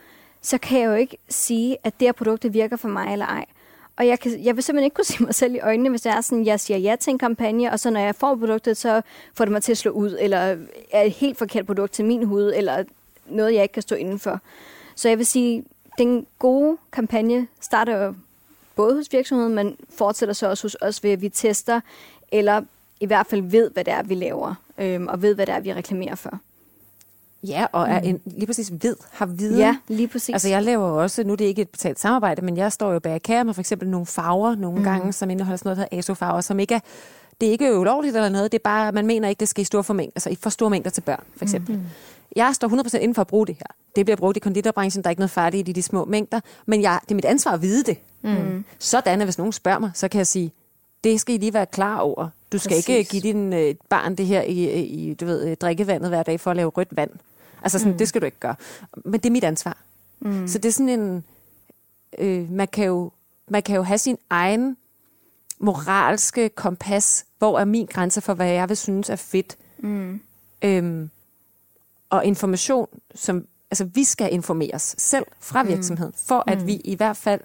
så kan jeg jo ikke sige, at det her produkt virker for mig eller ej og jeg, kan, jeg vil simpelthen ikke kunne se mig selv i øjnene, hvis det er sådan, jeg siger ja til en kampagne, og så når jeg får produktet, så får det mig til at slå ud, eller er et helt forkert produkt til min hud, eller noget, jeg ikke kan stå indenfor. Så jeg vil sige, den gode kampagne starter jo både hos virksomheden, men fortsætter så også hos os ved, at vi tester, eller i hvert fald ved, hvad det er, vi laver, øhm, og ved, hvad det er, vi reklamerer for. Ja, og er en, lige præcis ved, har viden. Ja, lige præcis. Altså jeg laver også, nu er det ikke et betalt samarbejde, men jeg står jo bag med for eksempel nogle farver nogle mm. gange, som indeholder sådan noget, der hedder ASO-farver, som ikke er, det er ikke ulovligt eller noget, det er bare, man mener ikke, det skal i store formængder, altså i for store mængder til børn, for eksempel. Mm. Jeg står 100% inden for at bruge det her. Det bliver brugt i konditorbranchen, der er ikke noget færdigt i de små mængder, men jeg, det er mit ansvar at vide det. Mm. Sådan, at hvis nogen spørger mig, så kan jeg sige, det skal I lige være klar over. Du skal Præcis. ikke give din øh, barn det her i, i du ved, drikkevandet hver dag for at lave rødt vand. Altså sådan, mm. det skal du ikke gøre. Men det er mit ansvar. Mm. Så det er sådan en... Øh, man, kan jo, man kan jo have sin egen moralske kompas. Hvor er min grænse for, hvad jeg vil synes er fedt? Mm. Øhm, og information, som... Altså, vi skal informeres selv fra mm. virksomheden, for at mm. vi i hvert fald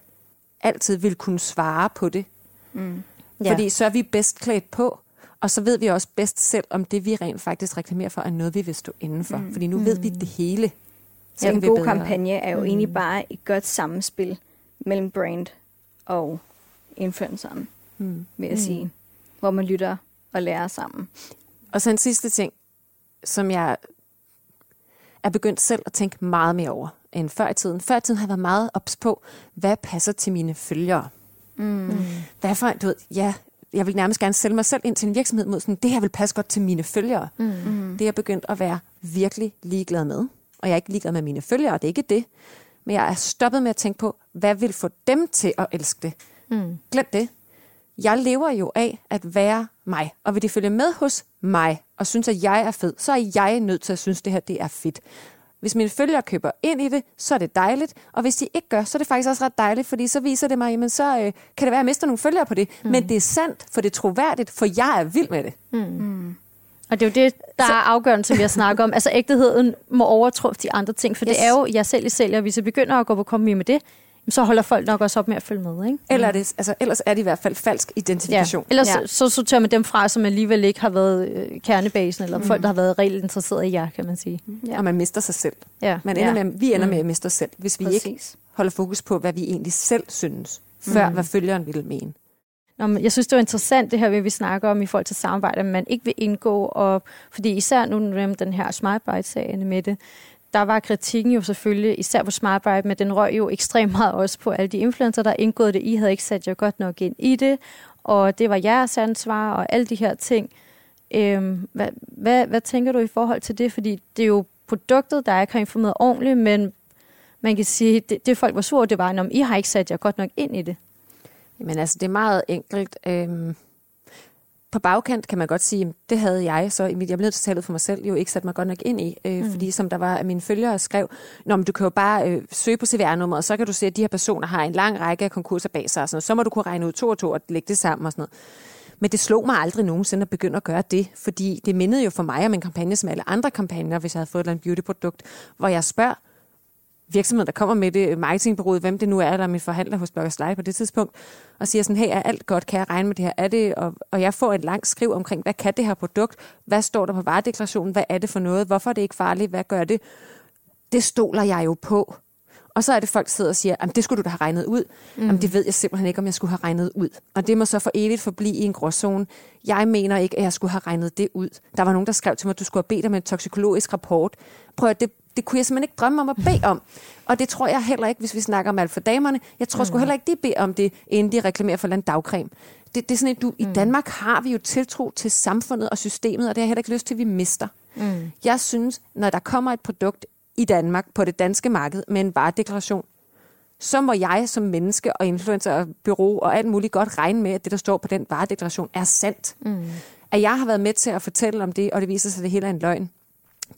altid vil kunne svare på det. Mm. Ja. Fordi så er vi bedst klædt på, og så ved vi også bedst selv, om det vi rent faktisk reklamerer for, er noget, vi vil stå indenfor. Mm. Fordi nu mm. ved vi det hele. Så ja, en god bedre. kampagne er jo mm. egentlig bare et godt samspil mellem brand og influenceren, mm. vil jeg mm. sige. Hvor man lytter og lærer sammen. Og så en sidste ting, som jeg er begyndt selv at tænke meget mere over end før i tiden. Før i tiden har jeg været meget ops på, hvad passer til mine følgere. Mm. Hvad for, du ved, ja, jeg vil nærmest gerne sælge mig selv ind til en virksomhed mod sådan, det her vil passe godt til mine følgere. Mm. Det er jeg begyndt at være virkelig ligeglad med. Og jeg er ikke ligeglad med mine følgere, det er ikke det. Men jeg er stoppet med at tænke på, hvad vil få dem til at elske det. Mm. Glem det. Jeg lever jo af at være mig. Og vil de følge med hos mig, og synes, at jeg er fed, så er jeg nødt til at synes, at det her det er fedt. Hvis mine følgere køber ind i det, så er det dejligt. Og hvis de ikke gør, så er det faktisk også ret dejligt, fordi så viser det mig, jamen så øh, kan det være, at jeg mister nogle følgere på det. Mm. Men det er sandt, for det er troværdigt, for jeg er vild med det. Mm. Mm. Og det er jo det, der så... er afgørende, som vi har snakket om. Altså ægteheden må overtruffe de andre ting, for yes. det er jo jeg selv i sælger. Hvis jeg begynder at gå på kompromis med det, så holder folk nok også op med at følge med. Ikke? Eller er det, altså, ellers er det i hvert fald falsk identifikation. Ja. Ellers ja. så sorterer man dem fra, som alligevel ikke har været øh, kernebasen, eller mm. folk, der har været reelt interesseret i jer, kan man sige. Ja. Og man mister sig selv. Ja. Man ender ja. med, vi ender mm. med at miste os selv, hvis vi Præcis. ikke holder fokus på, hvad vi egentlig selv synes, før mm. hvad følgeren vil mene. Nå, men jeg synes, det var interessant, det her, vi snakker om i forhold til samarbejde, at man ikke vil indgå, og, fordi især nu med den her Smart Bite-sagen med det, der var kritikken jo selvfølgelig, især på Smartbright, men den røg jo ekstremt meget også på alle de influencer, der indgået det. I havde ikke sat jer godt nok ind i det, og det var jeres ansvar, og alle de her ting. Øhm, hvad, hvad, hvad tænker du i forhold til det? Fordi det er jo produktet, der ikke har informeret ordentligt, men man kan sige, det, det folk var sure, det var, om I har ikke sat jer godt nok ind i det. Men altså, det er meget enkelt. Øhm på bagkant kan man godt sige, det havde jeg så i mit, jeg blev nødt for mig selv, jo ikke sat mig godt nok ind i, øh, mm. fordi som der var, mine følgere skrev, Nå, men du kan jo bare øh, søge på CVR-nummeret, og så kan du se, at de her personer har en lang række af konkurser bag sig, og sådan noget. så må du kunne regne ud to og to og lægge det sammen og sådan noget. Men det slog mig aldrig nogensinde at begynde at gøre det, fordi det mindede jo for mig om en kampagne som alle andre kampagner, hvis jeg havde fået et beautyprodukt, hvor jeg spørger, virksomhed, der kommer med det, marketingbureauet, hvem det nu er, der er min forhandler hos Bloggers Live på det tidspunkt, og siger sådan, hey, er alt godt, kan jeg regne med det her? Er det? Og, og jeg får et langt skriv omkring, hvad kan det her produkt? Hvad står der på varedeklarationen? Hvad er det for noget? Hvorfor er det ikke farligt? Hvad gør det? Det stoler jeg jo på. Og så er det folk, der sidder og siger, det skulle du da have regnet ud. Mm. Jamen, det ved jeg simpelthen ikke, om jeg skulle have regnet ud. Og det må så for evigt forblive i en gråzone. Jeg mener ikke, at jeg skulle have regnet det ud. Der var nogen, der skrev til mig, at du skulle have bedt om en toksikologisk rapport. Prøv at det, det kunne jeg simpelthen ikke drømme om at bede om. Og det tror jeg heller ikke, hvis vi snakker om alt for damerne. Jeg tror mm. sgu heller ikke, de beder om det, inden de reklamerer for en dagcreme. Det, det er sådan, at du, mm. i Danmark har vi jo tiltro til samfundet og systemet, og det har jeg heller ikke lyst til, at vi mister. Mm. Jeg synes, når der kommer et produkt i Danmark på det danske marked med en varedeklaration, så må jeg som menneske og influencer og bureau og alt muligt godt regne med, at det, der står på den varedeklaration, er sandt. Mm. At jeg har været med til at fortælle om det, og det viser sig, at det hele er en løgn.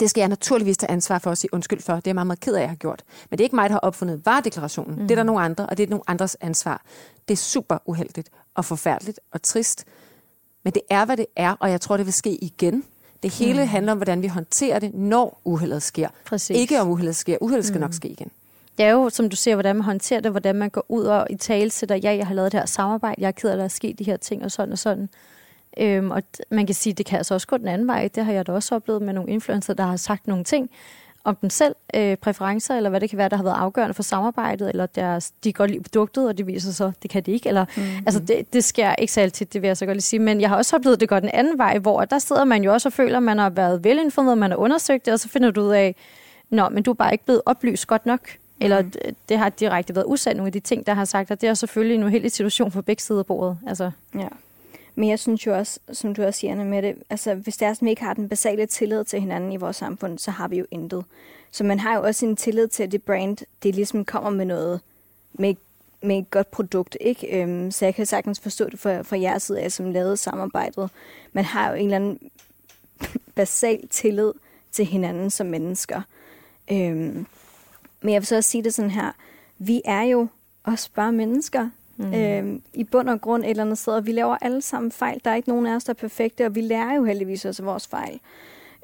Det skal jeg naturligvis tage ansvar for at sige undskyld for. Det er meget, meget ked af, at jeg har gjort. Men det er ikke mig, der har opfundet varedeklarationen. Mm. Det er der nogle andre, og det er nogle andres ansvar. Det er super uheldigt og forfærdeligt og trist. Men det er, hvad det er, og jeg tror, det vil ske igen. Det hele mm. handler om, hvordan vi håndterer det, når uheldet sker. Præcis. Ikke om uheldet sker. Uheldet skal mm. nok ske igen. det er jo, som du ser, hvordan man håndterer det, hvordan man går ud og i tale sætter, ja, jeg har lavet det her samarbejde, jeg er ked af, at der er sket de her ting, og sådan og sådan. Øhm, og man kan sige, det kan altså også gå den anden vej. Det har jeg da også oplevet med nogle influencer, der har sagt nogle ting om dem selv, øh, præferencer, eller hvad det kan være, der har været afgørende for samarbejdet, eller deres, de godt lide produktet, og det viser så, det kan de ikke. Eller, mm. Altså, det, det sker ikke så altid, det vil jeg så godt lige sige. Men jeg har også oplevet, at det går den anden vej, hvor der sidder man jo også og føler, at man har været velinformeret, man har undersøgt det, og så finder du ud af, Nå, men du er bare ikke blevet oplyst godt nok. Eller mm. det, det har direkte været usandt, nogle af de ting, der har sagt, og det er selvfølgelig en uheldig situation for begge sider af bordet. Altså. Ja. Men jeg synes jo også, som du også siger, med det, altså hvis det er, at vi ikke har den basale tillid til hinanden i vores samfund, så har vi jo intet. Så man har jo også en tillid til, at det brand, det ligesom kommer med noget, med, med et godt produkt, ikke? Øhm, så jeg kan sagtens forstå det fra, fra jeres side af, som lavede samarbejdet. Man har jo en eller anden basal tillid til hinanden som mennesker. Øhm, men jeg vil så også sige det sådan her, vi er jo også bare mennesker, Mm. Øh, I bund og grund et eller andet sted, og vi laver alle sammen fejl. Der er ikke nogen af os, der er perfekte, og vi lærer jo heldigvis også vores fejl.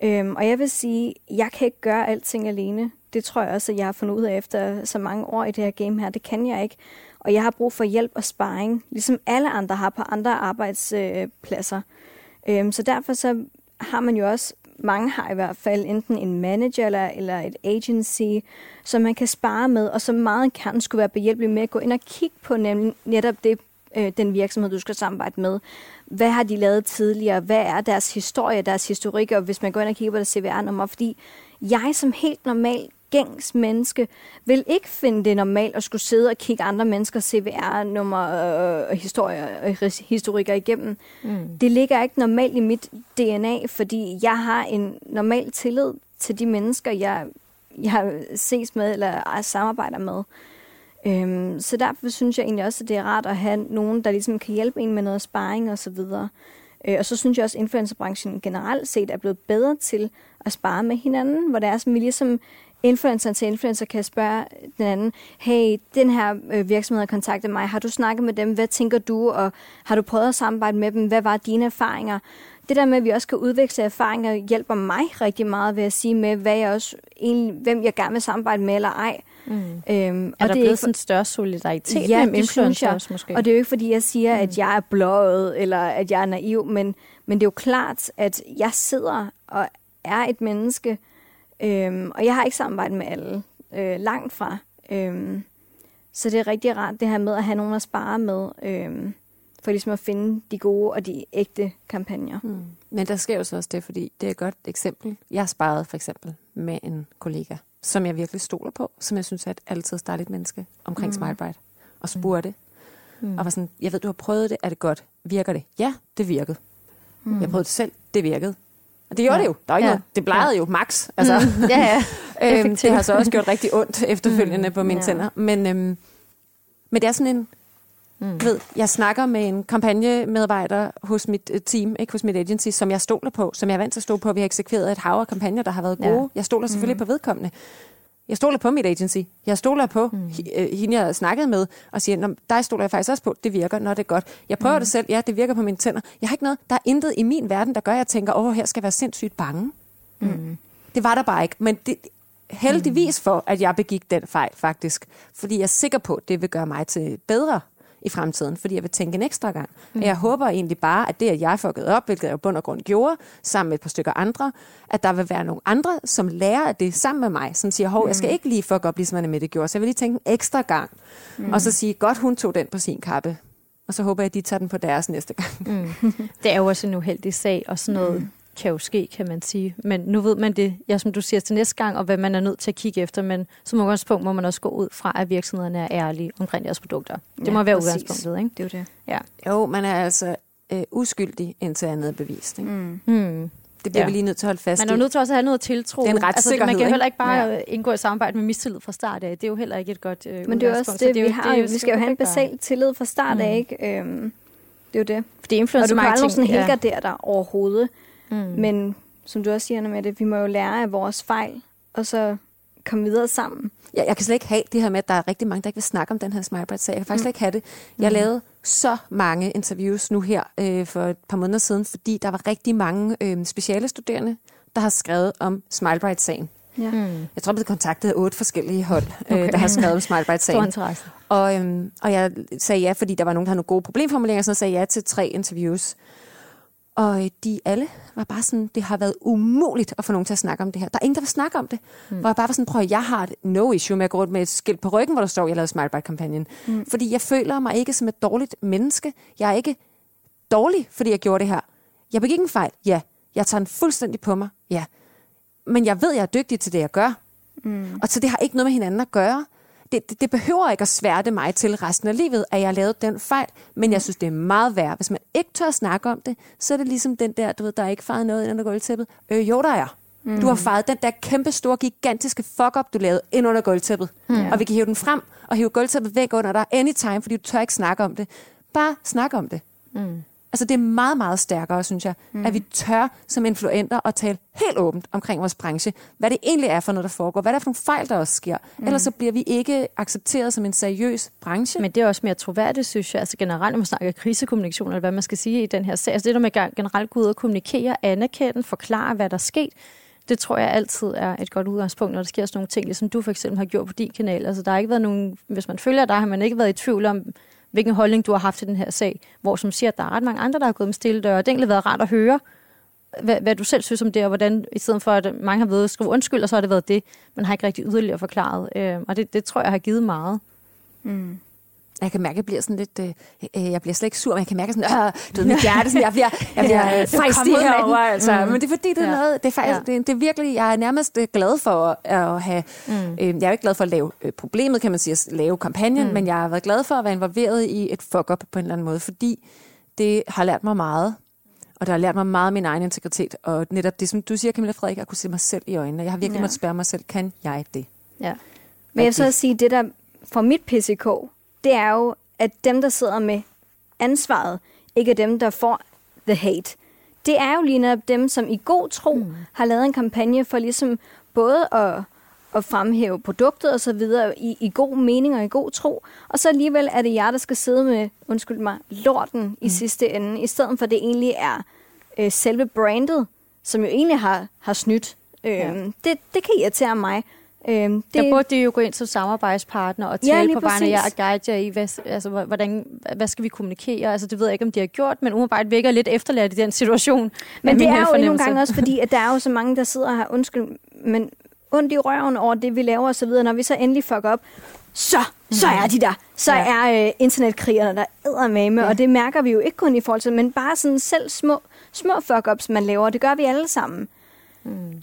Øhm, og jeg vil sige, jeg kan ikke gøre alting alene. Det tror jeg også, at jeg har fundet ud af efter så mange år i det her game her. Det kan jeg ikke. Og jeg har brug for hjælp og sparring, ligesom alle andre har på andre arbejdspladser. Øhm, så derfor så har man jo også mange har i hvert fald enten en manager eller, eller et agency, som man kan spare med, og som meget gerne skulle være behjælpelig med at gå ind og kigge på nemlig, netop det, øh, den virksomhed, du skal samarbejde med. Hvad har de lavet tidligere? Hvad er deres historie, deres historik? Og hvis man går ind og kigger på deres CVR-nummer, fordi jeg som helt normal gængs menneske vil ikke finde det normalt at skulle sidde og kigge andre menneskers CVR-nummer og historier og historikker igennem. Mm. Det ligger ikke normalt i mit DNA, fordi jeg har en normal tillid til de mennesker, jeg, jeg ses med eller samarbejder med. Øhm, så derfor synes jeg egentlig også, at det er rart at have nogen, der ligesom kan hjælpe en med noget sparring og så videre. Øh, og så synes jeg også, at influencerbranchen generelt set er blevet bedre til at spare med hinanden, hvor det er som vi ligesom influencer til influencer kan spørge den anden, hey, den her øh, virksomhed har kontaktet mig, har du snakket med dem, hvad tænker du, og har du prøvet at samarbejde med dem, hvad var dine erfaringer? Det der med, at vi også kan udveksle erfaringer, hjælper mig rigtig meget ved at sige med, hvad jeg også, egentlig, hvem jeg gerne vil samarbejde med eller ej. Mm. Øhm, er og der det blevet sådan en større solidaritet ja, mellem influencers måske? Og det er jo ikke, fordi jeg siger, mm. at jeg er blået, eller at jeg er naiv, men, men det er jo klart, at jeg sidder og er et menneske, Øhm, og jeg har ikke samarbejdet med alle. Øh, langt fra. Øhm, så det er rigtig rart det her med at have nogen at spare med. Øhm, for ligesom at finde de gode og de ægte kampagner. Mm. Men der sker jo så også det, fordi det er et godt eksempel. Jeg har sparet for eksempel med en kollega, som jeg virkelig stoler på, som jeg synes er et altid dejligt menneske omkring mm. SmileBright, og spurgte. Mm. Og var sådan, jeg ved, du har prøvet det, er det godt? Virker det? Ja, det virkede. Mm. Jeg prøvede det selv, det virkede. Og det gjorde ja. det jo. Der er ikke ja. noget. Det blegede ja. jo max. Altså. Mm. ja, ja. øhm, det har så også gjort rigtig ondt efterfølgende mm. på mine ja. tænder. Men, øhm, men det er sådan en... Mm. Ved, jeg snakker med en kampagnemedarbejder hos mit uh, team, ikke hos mit agency, som jeg stoler på, som jeg er vant til at stå på. Vi har eksekveret et hav af kampagner, der har været gode. Ja. Jeg stoler selvfølgelig mm. på vedkommende. Jeg stoler på mit agency. Jeg stoler på mm. Øh, hende, jeg har snakket med, og siger, dig stoler jeg faktisk også på. Det virker, når det er godt. Jeg prøver mm. det selv. Ja, det virker på mine tænder. Jeg har ikke noget. Der er intet i min verden, der gør, at jeg tænker, åh, her skal jeg være sindssygt bange. Mm. Det var der bare ikke. Men det, heldigvis for, at jeg begik den fejl, faktisk. Fordi jeg er sikker på, at det vil gøre mig til bedre i fremtiden, fordi jeg vil tænke en ekstra gang. Mm. Jeg håber egentlig bare, at det, at jeg fuckede op, hvilket jeg jo bund og grund gjorde, sammen med et par stykker andre, at der vil være nogle andre, som lærer af det sammen med mig, som siger, hov, jeg skal mm. ikke lige fuck op, ligesom Anne Mette gjorde, så jeg vil lige tænke en ekstra gang. Mm. Og så sige, godt, hun tog den på sin kappe. Og så håber jeg, at de tager den på deres næste gang. Mm. Det er jo også en uheldig sag, og sådan noget mm kan jo ske, kan man sige. Men nu ved man det, ja, som du siger, til næste gang, og hvad man er nødt til at kigge efter. Men som udgangspunkt må man også gå ud fra, at virksomhederne er ærlige omkring deres produkter. Det ja, må være præcis. udgangspunktet, ikke? Det er jo det. Ja. Jo, man er altså øh, uskyldig indtil andet er bevist. Ikke? Mm. Mm. Det bliver ja. vi lige nødt til at holde fast Man er nødt til også at have noget tiltro. Det er en altså, Man kan heller ikke bare ja. indgå i samarbejde med mistillid fra start af. Det er jo heller ikke et godt øh, Men det er også det, det vi har. Det, vi skal jo have en basal tillid fra start mm. af, ikke? Øhm, det er jo det. Fordi influencer Og du kan aldrig sådan ja. helgardere dig overhovedet. Mm. Men som du også siger, med det, vi må jo lære af vores fejl, og så komme videre sammen. Ja, jeg kan slet ikke have det her med, at der er rigtig mange, der ikke vil snakke om den her Smilebright-sag. Jeg kan faktisk mm. ikke have det. Jeg mm. lavede så mange interviews nu her øh, for et par måneder siden, fordi der var rigtig mange øh, speciale studerende, der har skrevet om Smilebright-sagen. Ja. Mm. Jeg tror, jeg blev kontaktet af otte forskellige hold, øh, okay. øh, der har skrevet om SmileBite-sagen. Og, øhm, og jeg sagde ja, fordi der var nogen, der havde nogle gode problemformuleringer, så jeg sagde ja til tre interviews. Og øh, de alle var bare sådan, det har været umuligt at få nogen til at snakke om det her. Der er ingen, der vil snakke om det. Mm. Hvor jeg bare var sådan, prøv jeg har et no issue med at gå rundt med et skilt på ryggen, hvor der står, jeg lavede SmileBite-kampagnen. Mm. Fordi jeg føler mig ikke som et dårligt menneske. Jeg er ikke dårlig, fordi jeg gjorde det her. Jeg begik en fejl, ja. Jeg tager den fuldstændig på mig, ja. Men jeg ved, jeg er dygtig til det, jeg gør. Mm. Og så det har ikke noget med hinanden at gøre det, det, det behøver ikke at sværte mig til resten af livet, at jeg har lavet den fejl, men jeg synes, det er meget værd. Hvis man ikke tør at snakke om det, så er det ligesom den der, du ved, der er ikke faret noget ind under gulvtæppet. Øh, jo, der er. Mm. Du har faret den der kæmpe store, gigantiske fuck-up, du lavede ind under gulvtæppet. Mm. Og vi kan hive den frem og hive gulvtæppet væk under dig anytime, fordi du tør ikke snakke om det. Bare snak om det. Mm. Altså det er meget, meget stærkere, synes jeg, mm. at vi tør som influenter at tale helt åbent omkring vores branche, hvad det egentlig er for noget, der foregår, hvad der er for nogle fejl, der også sker. Mm. Ellers så bliver vi ikke accepteret som en seriøs branche. Men det er også mere troværdigt, synes jeg. Altså generelt, når man snakker krisekommunikation, eller hvad man skal sige i den her sag. Altså det der med generelt gå ud og kommunikere, anerkende, forklare, hvad der er sket, det tror jeg altid er et godt udgangspunkt, når der sker sådan nogle ting, ligesom du for eksempel har gjort på din kanal. Altså der har ikke været nogen, hvis man følger dig, har man ikke været i tvivl om, hvilken holdning du har haft til den her sag, hvor som siger, at der er ret mange andre, der har gået med stille døre. Det har egentlig været rart at høre, hvad, hvad du selv synes om det, og hvordan, i stedet for at mange har været at skrive undskyld, og så har det været det, man har ikke rigtig yderligere forklaret. Øh, og det, det tror jeg har givet meget. Mm. Jeg kan mærke, at jeg bliver sådan lidt... Øh, øh, jeg bliver slet ikke sur, men jeg kan mærke sådan... Øh, du ved, mit hjerte, sådan, jeg bliver, jeg bliver ja, fejstig herovre, altså. Mm. Men det er fordi, det er ja. noget... Det er, faktisk, ja. det, det er virkelig... Jeg er nærmest øh, glad for at have... Mm. Øh, jeg er jo ikke glad for at lave øh, problemet, kan man sige, at lave kampagnen, mm. men jeg har været glad for at være involveret i et fuck-up på en eller anden måde, fordi det har lært mig meget. Og det har lært mig meget af min egen integritet. Og netop det, som du siger, Camilla Frederik, at kunne se mig selv i øjnene. Jeg har virkelig ja. måttet spørge mig selv, kan jeg det? Ja. Men jeg vil så sige, det der for mit PCK, det er jo, at dem, der sidder med ansvaret, ikke er dem, der får the hate. Det er jo lige netop dem, som i god tro mm. har lavet en kampagne for ligesom både at, at fremhæve produktet og så videre i, i god mening og i god tro. Og så alligevel er det jer, der skal sidde med, undskyld mig, lorten mm. i sidste ende, i stedet for det egentlig er øh, selve brandet, som jo egentlig har, har snydt. Øh, ja. det, det kan irritere mig. Øhm, det... Der burde de jo gå ind som samarbejdspartner og tale ja, på vegne af jer og guide jer i, hvad, altså, hvordan, hvad skal vi kommunikere? Altså, det ved jeg ikke, om de har gjort, men umiddelbart virker lidt efterladt i den situation. Men det er jo nogle gange også fordi, at der er jo så mange, der sidder her, undskyld, men ondt i røven over det, vi laver og så videre. Når vi så endelig fuck op, så, så er de der. Så ja. er øh, internetkrigerne der med ja. og det mærker vi jo ikke kun i forhold til, men bare sådan selv små, små fuck-ups, man laver. Det gør vi alle sammen. Mm.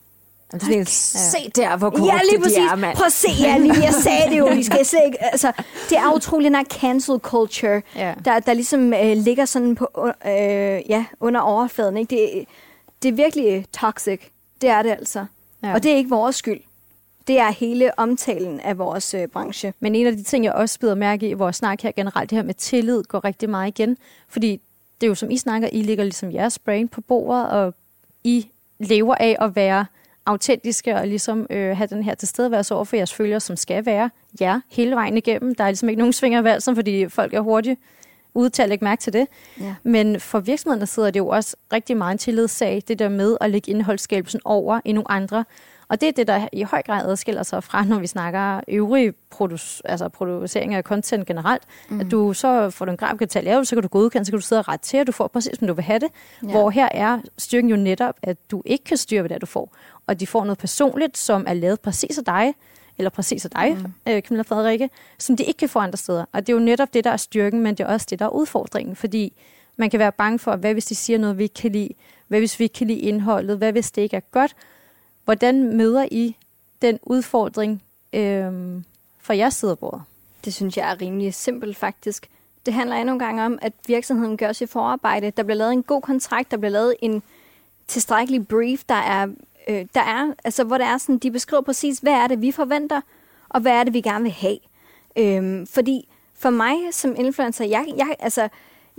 Altså, okay. Se der, hvor korrupte ja, lige præcis. de er, mand. Prøv at se, ja, lige, jeg sagde det jo. Vi skal se, altså, det er utroligt, den cancel culture, ja. der, der ligesom øh, ligger sådan på, øh, ja, under overfladen. Ikke? Det, det er virkelig toxic. Det er det altså. Ja. Og det er ikke vores skyld. Det er hele omtalen af vores øh, branche. Men en af de ting, jeg også bider mærke i i vores snak her generelt, det her med tillid, går rigtig meget igen. Fordi det er jo som I snakker, I ligger ligesom jeres brain på bordet, og I lever af at være autentiske og ligesom øh, have den her tilstedeværelse over for jeres følgere, som skal være jer hele vejen igennem. Der er ligesom ikke nogen svinger valsen, fordi folk er hurtige ude til at lægge mærke til det. Ja. Men for virksomhederne sidder det jo også rigtig meget en tillidssag, det der med at lægge indholdsskabelsen over i nogle andre. Og det er det, der i høj grad adskiller sig fra, når vi snakker øvrige produc- altså producering af content generelt. Mm. At du så får du en grafikatal lavet, så kan du godkende, så kan du sidde og rette til, og du får præcis, som du vil have det. Ja. Hvor her er styrken jo netop, at du ikke kan styre, hvad det er, du får. Og de får noget personligt, som er lavet præcis af dig, eller præcis af dig, mm. øh, Camilla Frederikke, som de ikke kan få andre steder. Og det er jo netop det, der er styrken, men det er også det, der er udfordringen, fordi man kan være bange for, hvad hvis de siger noget, vi ikke kan lide? Hvad hvis vi ikke kan lide indholdet? Hvad hvis det ikke er godt? Hvordan møder I den udfordring øh, fra jeres side af bordet? Det synes jeg er rimelig simpelt faktisk. Det handler endnu en gang om, at virksomheden gør sit forarbejde. Der bliver lavet en god kontrakt, der bliver lavet en tilstrækkelig brief, der er, øh, der er altså, hvor der er sådan, de beskriver præcis, hvad er det, vi forventer, og hvad er det, vi gerne vil have. Øh, fordi for mig som influencer, jeg, jeg, altså,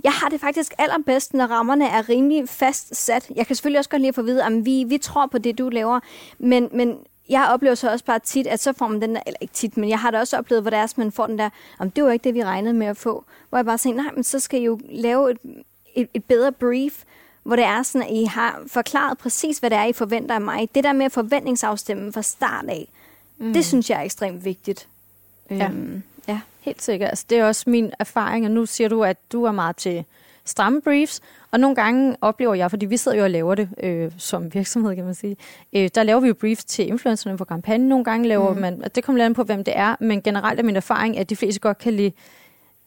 jeg har det faktisk allerbedst, når rammerne er rimelig fastsat. Jeg kan selvfølgelig også godt lide at få at vide, at vi, vi tror på det, du laver, men, men jeg oplever så også bare tit, at så får man den der, eller ikke tit, men jeg har det også oplevet, hvor det er, at man får den der, om det var ikke det, vi regnede med at få. Hvor jeg bare tænker, nej, men så skal I jo lave et, et, et bedre brief, hvor det er sådan, at I har forklaret præcis, hvad det er, I forventer af mig. Det der med at forventningsafstemme fra start af, mm. det synes jeg er ekstremt vigtigt. Ja. Øhm, ja. Helt sikkert. Altså, det er også min erfaring, og nu siger du, at du er meget til stramme briefs, og nogle gange oplever jeg, fordi vi sidder jo og laver det øh, som virksomhed, kan man sige, øh, der laver vi jo briefs til influencerne på kampagnen. Nogle gange laver mm. man, det kommer lidt på, hvem det er, men generelt er min erfaring, at de fleste godt kan lide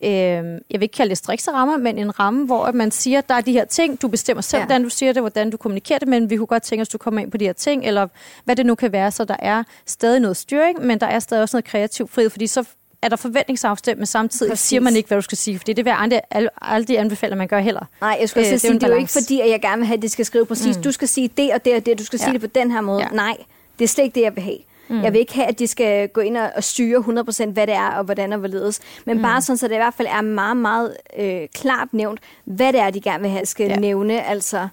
øh, jeg vil ikke kalde det strikse rammer, men en ramme, hvor at man siger, der er de her ting, du bestemmer selv, ja. hvordan du siger det, hvordan du kommunikerer det, men vi kunne godt tænke os, at du kommer ind på de her ting, eller hvad det nu kan være, så der er stadig noget styring, men der er stadig også noget kreativ frihed, fordi så er der forventningsafstemt, men samtidig Præcis. siger man ikke, hvad du skal sige, fordi det vil jeg aldrig, aldrig anbefale, at man gør heller. Nej, jeg skulle øh, sige, det er jo ikke fordi, at jeg gerne vil have, at de skal skrive præcis, mm. du skal sige det og det og det, du skal ja. sige det på den her måde. Ja. Nej, det er slet ikke det, jeg vil have. Mm. Jeg vil ikke have, at de skal gå ind og styre 100% hvad det er, og hvordan og hvorledes. Men mm. bare sådan, så det i hvert fald er meget, meget øh, klart nævnt, hvad det er, de gerne vil have, skal ja. nævne. Altså,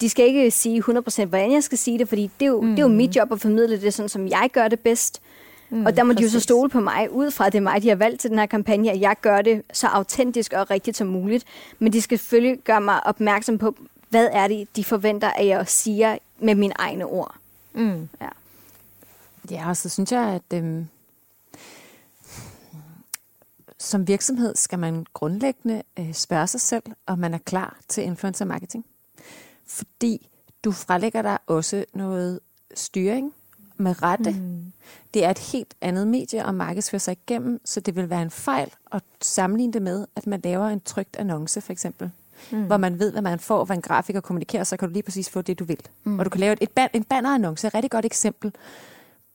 de skal ikke sige 100% hvordan jeg skal sige det, fordi det er, jo, mm. det er jo mit job at formidle det, sådan som jeg gør det bedst. Mm, og der må præcis. de jo så stole på mig, ud fra det er mig, de har valgt til den her kampagne, at jeg gør det så autentisk og rigtigt som muligt. Men de skal selvfølgelig gøre mig opmærksom på, hvad er det, de forventer, at jeg siger med mine egne ord. Mm. Ja. Ja, og så synes jeg, at øhm, som virksomhed skal man grundlæggende øh, spørge sig selv, om man er klar til influencer marketing. Fordi du frelægger dig også noget styring med rette. Mm. Det er et helt andet medie at markedsføre sig igennem, så det vil være en fejl at sammenligne det med, at man laver en trygt annonce for eksempel. Mm. Hvor man ved, hvad man får, hvad en grafiker kommunikerer, så kan du lige præcis få det, du vil. Mm. Og du kan lave et, et ban, en bannerannonce, et rigtig godt eksempel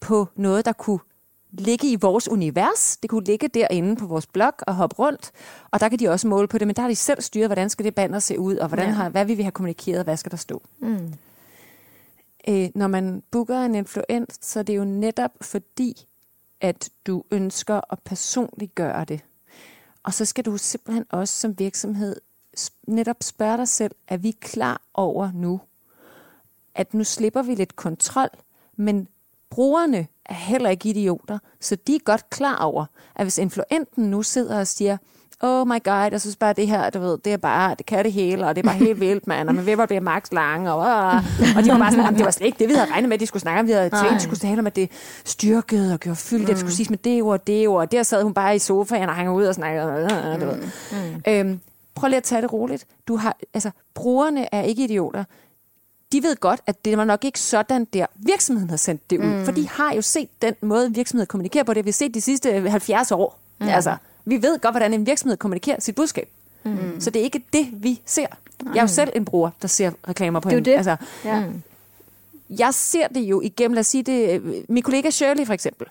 på noget, der kunne ligge i vores univers. Det kunne ligge derinde på vores blog og hoppe rundt, og der kan de også måle på det, men der har de selv styret, hvordan skal det banner se ud, og hvordan ja. har, hvad vil vi have kommunikeret, og hvad skal der stå. Mm øh, når man booker en influent, så er det jo netop fordi, at du ønsker at personliggøre det. Og så skal du simpelthen også som virksomhed netop spørge dig selv, er vi klar over nu, at nu slipper vi lidt kontrol, men brugerne er heller ikke idioter, så de er godt klar over, at hvis influenten nu sidder og siger, oh my god, jeg synes bare, det her, du ved, det er bare, det kan det hele, og det er bare helt vildt, mand, og man ved, hvor det er max lang, og, og, og de var bare sådan, det var slet ikke det, vi havde regnet med, at de skulle snakke om, vi havde tænkt, de skulle tale om, at det styrkede og gjorde fyldt, mm. det skulle siges med det ord, det ord, og der sad hun bare i sofaen og hænger ud og snakkede, du ved. Mm. Øhm, prøv lige at tage det roligt. Du har, altså, brugerne er ikke idioter de ved godt, at det var nok ikke sådan, der virksomheden har sendt det ud. Mm. For de har jo set den måde, virksomheden kommunikerer på det. Vi har set de sidste 70 år. Mm. Altså, vi ved godt, hvordan en virksomhed kommunikerer sit budskab. Mm. Så det er ikke det, vi ser. Jeg er jo selv en bruger, der ser reklamer på det hende. Det. Altså, ja. Mm. Jeg ser det jo igennem, lad os sige det, min kollega Shirley for eksempel.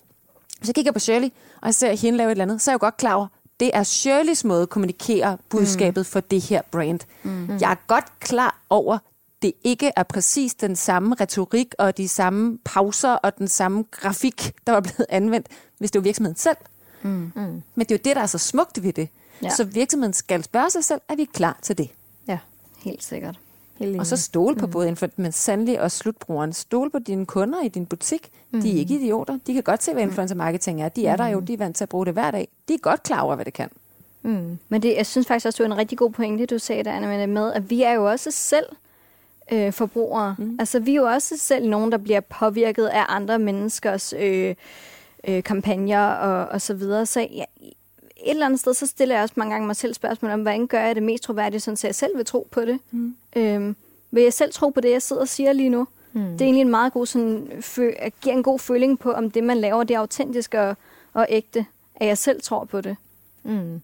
Hvis jeg kigger på Shirley, og jeg ser hende lave et eller andet, så er jeg jo godt klar over, det er Shirleys måde at kommunikere budskabet mm. for det her brand. Mm. Jeg er godt klar over, det ikke er præcis den samme retorik og de samme pauser og den samme grafik, der var blevet anvendt, hvis det var virksomheden selv. Mm. Mm. Men det er jo det, der er så smukt ved det. Ja. Så virksomheden skal spørge sig selv, er vi klar til det? Ja, helt sikkert. Helt og så stole på mm. både influencer, men sandelig også slutbrugeren. Stole på dine kunder i din butik. Mm. De er ikke idioter. De kan godt se, hvad influencer marketing er. De er mm. der jo, de er vant til at bruge det hver dag. De er godt klar over, hvad det kan. Mm. Men det, jeg synes faktisk også, det var en rigtig god pointe, du sagde der, Anna, med, at vi er jo også selv øh, forbrugere. Mm. Altså, vi er jo også selv nogen, der bliver påvirket af andre menneskers øh, øh, kampagner og, og så videre. Så ja, et eller andet sted, så stiller jeg også mange gange mig selv spørgsmål om, hvordan gør jeg det mest troværdigt, sådan, så jeg selv vil tro på det. Mm. Øhm, vil jeg selv tro på det, jeg sidder og siger lige nu? Mm. Det er egentlig en meget god, sådan, fø- giver en god føling på, om det, man laver, det er autentisk og, og ægte, at jeg selv tror på det. Mm.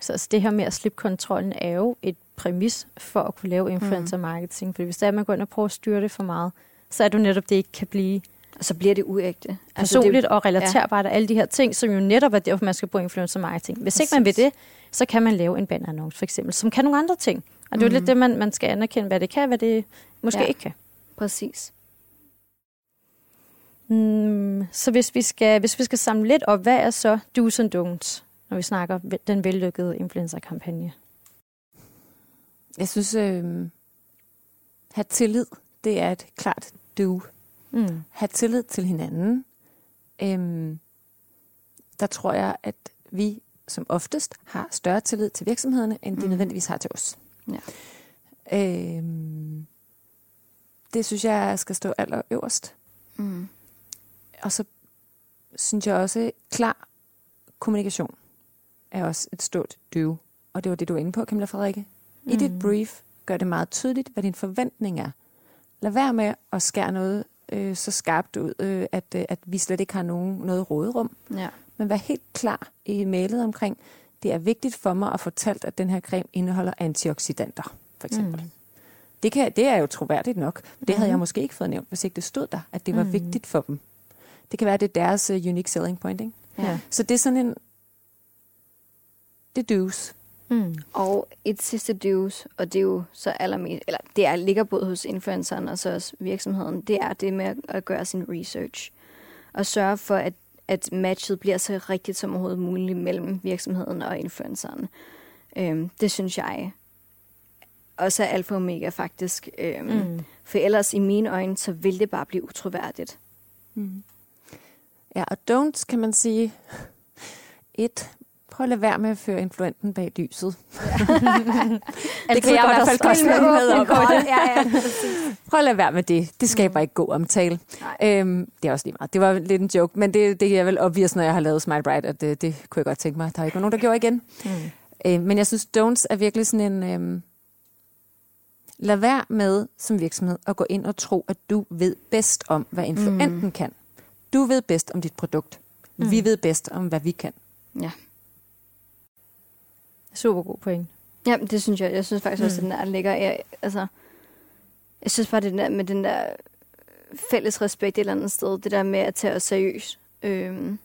Så altså, det her med at slippe kontrollen er jo et præmis for at kunne lave influencer marketing. Mm. For hvis der er, man går ind og prøver at styre det for meget, så er det jo netop, det ikke kan blive og så bliver det uægte. Personligt altså det, og relaterbart ja. og alle de her ting, som jo netop er derfor, man skal bruge influencer marketing. Hvis Præcis. ikke man vil det, så kan man lave en bannerannonce for eksempel, som kan nogle andre ting. Og det er mm. jo lidt mhm. det, man, man skal anerkende, hvad det kan, hvad det måske ja. ikke kan. Præcis. Mm, så hvis vi, skal, hvis vi skal samle lidt op, hvad er så do's and don'ts, når vi snakker den vellykkede influencer-kampagne? Jeg synes, øh, have tillid, det er et klart do. Mm. Have tillid til hinanden. Øhm, der tror jeg, at vi som oftest har større tillid til virksomhederne, end de mm. nødvendigvis har til os. Ja. Øhm, Det synes jeg skal stå allerøverst. Mm. Og så synes jeg også, klar kommunikation er også et stort do. Og det var det, du var inde på, Camilla Frederikke. I Mm. dit brief gør det meget tydeligt, hvad din forventning er. Lad være med at skære noget øh, så skarpt ud, øh, at, øh, at vi slet ikke har nogen, noget råderum. Ja. Men vær helt klar i mailet omkring, det er vigtigt for mig at fortælle, at den her creme indeholder antioxidanter, for eksempel. Mm. Det, kan, det er jo troværdigt nok. Det havde jeg måske ikke fået nævnt, hvis ikke det stod der, at det var Mm. vigtigt for dem. Det kan være, at det er deres uh, unique selling point. Ikke? Ja. Så det er sådan en... Er do's. Mm. Og et sidste dues, og det er jo så allermest, eller det er, ligger både hos influenceren og så også virksomheden, det er det med at- gøre sin research. Og sørge for, at, at matchet bliver så rigtigt som overhovedet muligt mellem virksomheden og influenceren. Øhm, det synes jeg også er alfa og omega faktisk. Øhm. Mm. For ellers i mine øjne, så vil det bare blive utroværdigt. Mm. Ja, og don'ts kan man sige... Et, prøv at lade være med at føre influenten bag lyset. det kan jeg i hvert fald godt være med om. ja, ja. Prøv at lade være med det. Det skaber ikke god omtale. Nej. Øhm, det er også lige meget. Det var lidt en joke, men det, det er vel obvious, når jeg har lavet Smile Bright, at det, det kunne jeg godt tænke mig. Der er ikke nogen, der gjorde igen. Mm. Øh, men jeg synes, don'ts er virkelig sådan en... Øhm, lad være med som virksomhed at gå ind og tro, at du ved bedst om, hvad influenten mm. kan. Du ved bedst om dit produkt. Mm. Vi ved bedst om, hvad vi kan. Ja. Super god point. Ja, det synes jeg. Jeg synes faktisk også, Mm. at den der ligger... Jeg, altså, jeg synes bare, det der med den der fælles respekt et eller andet sted, det der med at tage os seriøst. Øhm,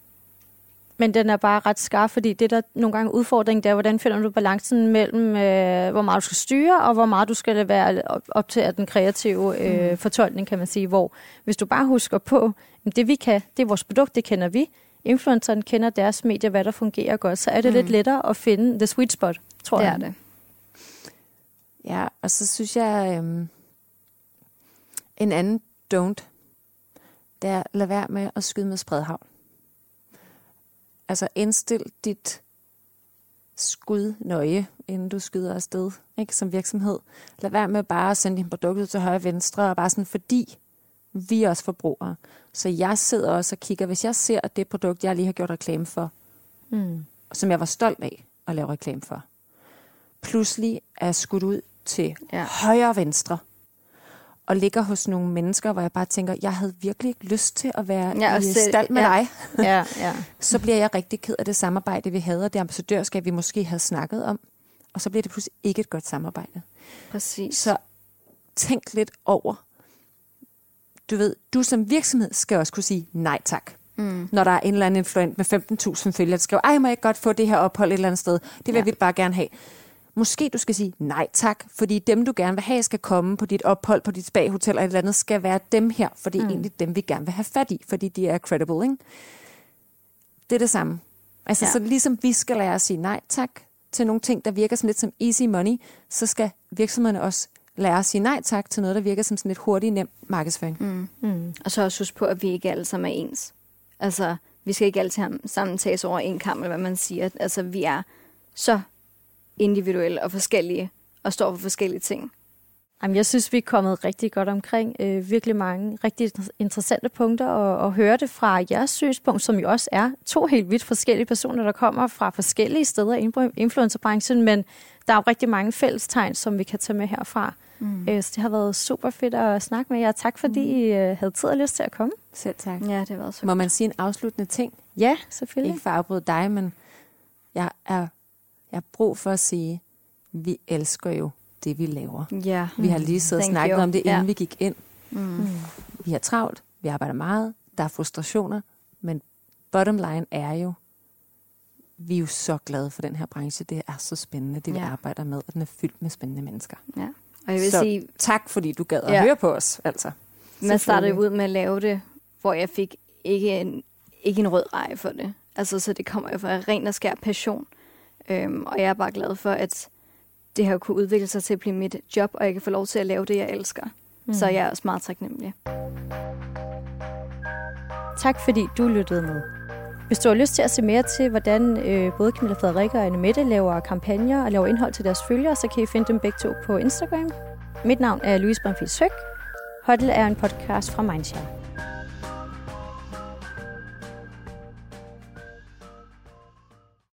Men den er bare ret skarp, fordi det der nogle gange udfordring, det er, hvordan finder du balancen mellem, øh, hvor meget du skal styre, og hvor meget du skal være op, op til at den kreative øh, Mm. fortolkning, kan man sige. Hvor hvis du bare husker på, det vi kan, det er vores produkt, det kender vi. Influenceren kender deres medier, hvad der fungerer godt, så er det Mm. lidt lettere at finde the sweet spot, tror det jeg. er det. Ja, og så synes jeg, øhm, en anden don't, det er, lad være med at skyde med spredhavl. Altså indstil dit skud nøje, inden du skyder afsted, ikke, som virksomhed. Lad være med bare at sende dine produkter til højre og venstre, og bare sådan, fordi vi er også forbrugere. Så jeg sidder også og kigger, hvis jeg ser, det produkt, jeg lige har gjort reklame for, Mm. som jeg var stolt af at lave reklame for, pludselig er skudt ud til Ja. højre og venstre, og ligger hos nogle mennesker, hvor jeg bare tænker, jeg havde virkelig ikke lyst til at være Ja, i selv- stald med ja. dig, Ja, ja. så bliver jeg rigtig ked af det samarbejde, vi havde, og det ambassadørskab, vi måske havde snakket om, og så bliver det pludselig ikke et godt samarbejde. Præcis. Så tænk lidt over, du ved, du som virksomhed skal også kunne sige nej tak. Mm. Når der er en eller anden influent med 15.000 følgere, der skriver, ej, må jeg ikke godt få det her ophold et eller andet sted? Det vil Ja. jeg bare gerne have. Måske du skal sige nej tak, fordi dem, du gerne vil have, skal komme på dit ophold på dit spa-hotel eller et eller andet, skal være dem her, for det er Mm. egentlig dem, vi gerne vil have fat i, fordi de er credible, ikke? Det er det samme. Altså, ja. så ligesom vi skal lære at sige nej tak til nogle ting, der virker sådan lidt som easy money, så skal virksomhederne også lære at sige nej tak til noget, der virker som sådan lidt hurtig, nem markedsføring. Mm. Mm. Og så også huske på, at vi ikke alle sammen er ens. Altså, vi skal ikke altid sammen tages over en kamp, eller hvad man siger. Altså, vi er så individuelle og forskellige, og står for forskellige ting. Jamen, jeg synes, vi er kommet rigtig godt omkring øh, virkelig mange rigtig interessante punkter, og, og høre det fra jeres synspunkt, som jo også er to helt vidt forskellige personer, der kommer fra forskellige steder i influ- influencerbranchen, men der er jo rigtig mange fællestegn, som vi kan tage med herfra. Mm. Øh, så det har været super fedt at snakke med jer. Tak fordi I øh, havde tid og lyst til at komme. Selv tak. Ja, det har været så Må man sige en afsluttende ting? Ja, selvfølgelig. Ikke for at afbryde dig, men jeg er, jeg har brug for at sige, vi elsker jo det, vi laver. Ja. Vi har lige siddet og snakket you. om det, inden Ja. vi gik ind. Mm. Mm. Vi har travlt, vi arbejder meget, der er frustrationer, men bottom line er jo, vi er jo så glade for den her branche. Det er så spændende, det vi Ja. arbejder med, og den er fyldt med spændende mennesker. ja. Og jeg vil Så- sige, Tak, fordi du gad at Ja. høre på os, altså. man startede ud med at lave det, hvor jeg fik ikke en, ikke en rød rej for det. Altså, så det kommer jo fra ren og skær passion. Øhm, og jeg er bare glad for, at det har kunne udvikle sig til at blive mit job, og jeg kan få lov til at lave det, jeg elsker. Mm. Så jeg er også meget taknemmelig. Tak fordi du lyttede med. Hvis du har lyst til at se mere til, hvordan øh, både Camilla Frederikke og Anne Mette laver kampagner og laver indhold til deres følgere, så kan I finde dem begge to på Instagram. Mit navn er Louise Brandfis Høg, Hoddle er en podcast fra Mindshare.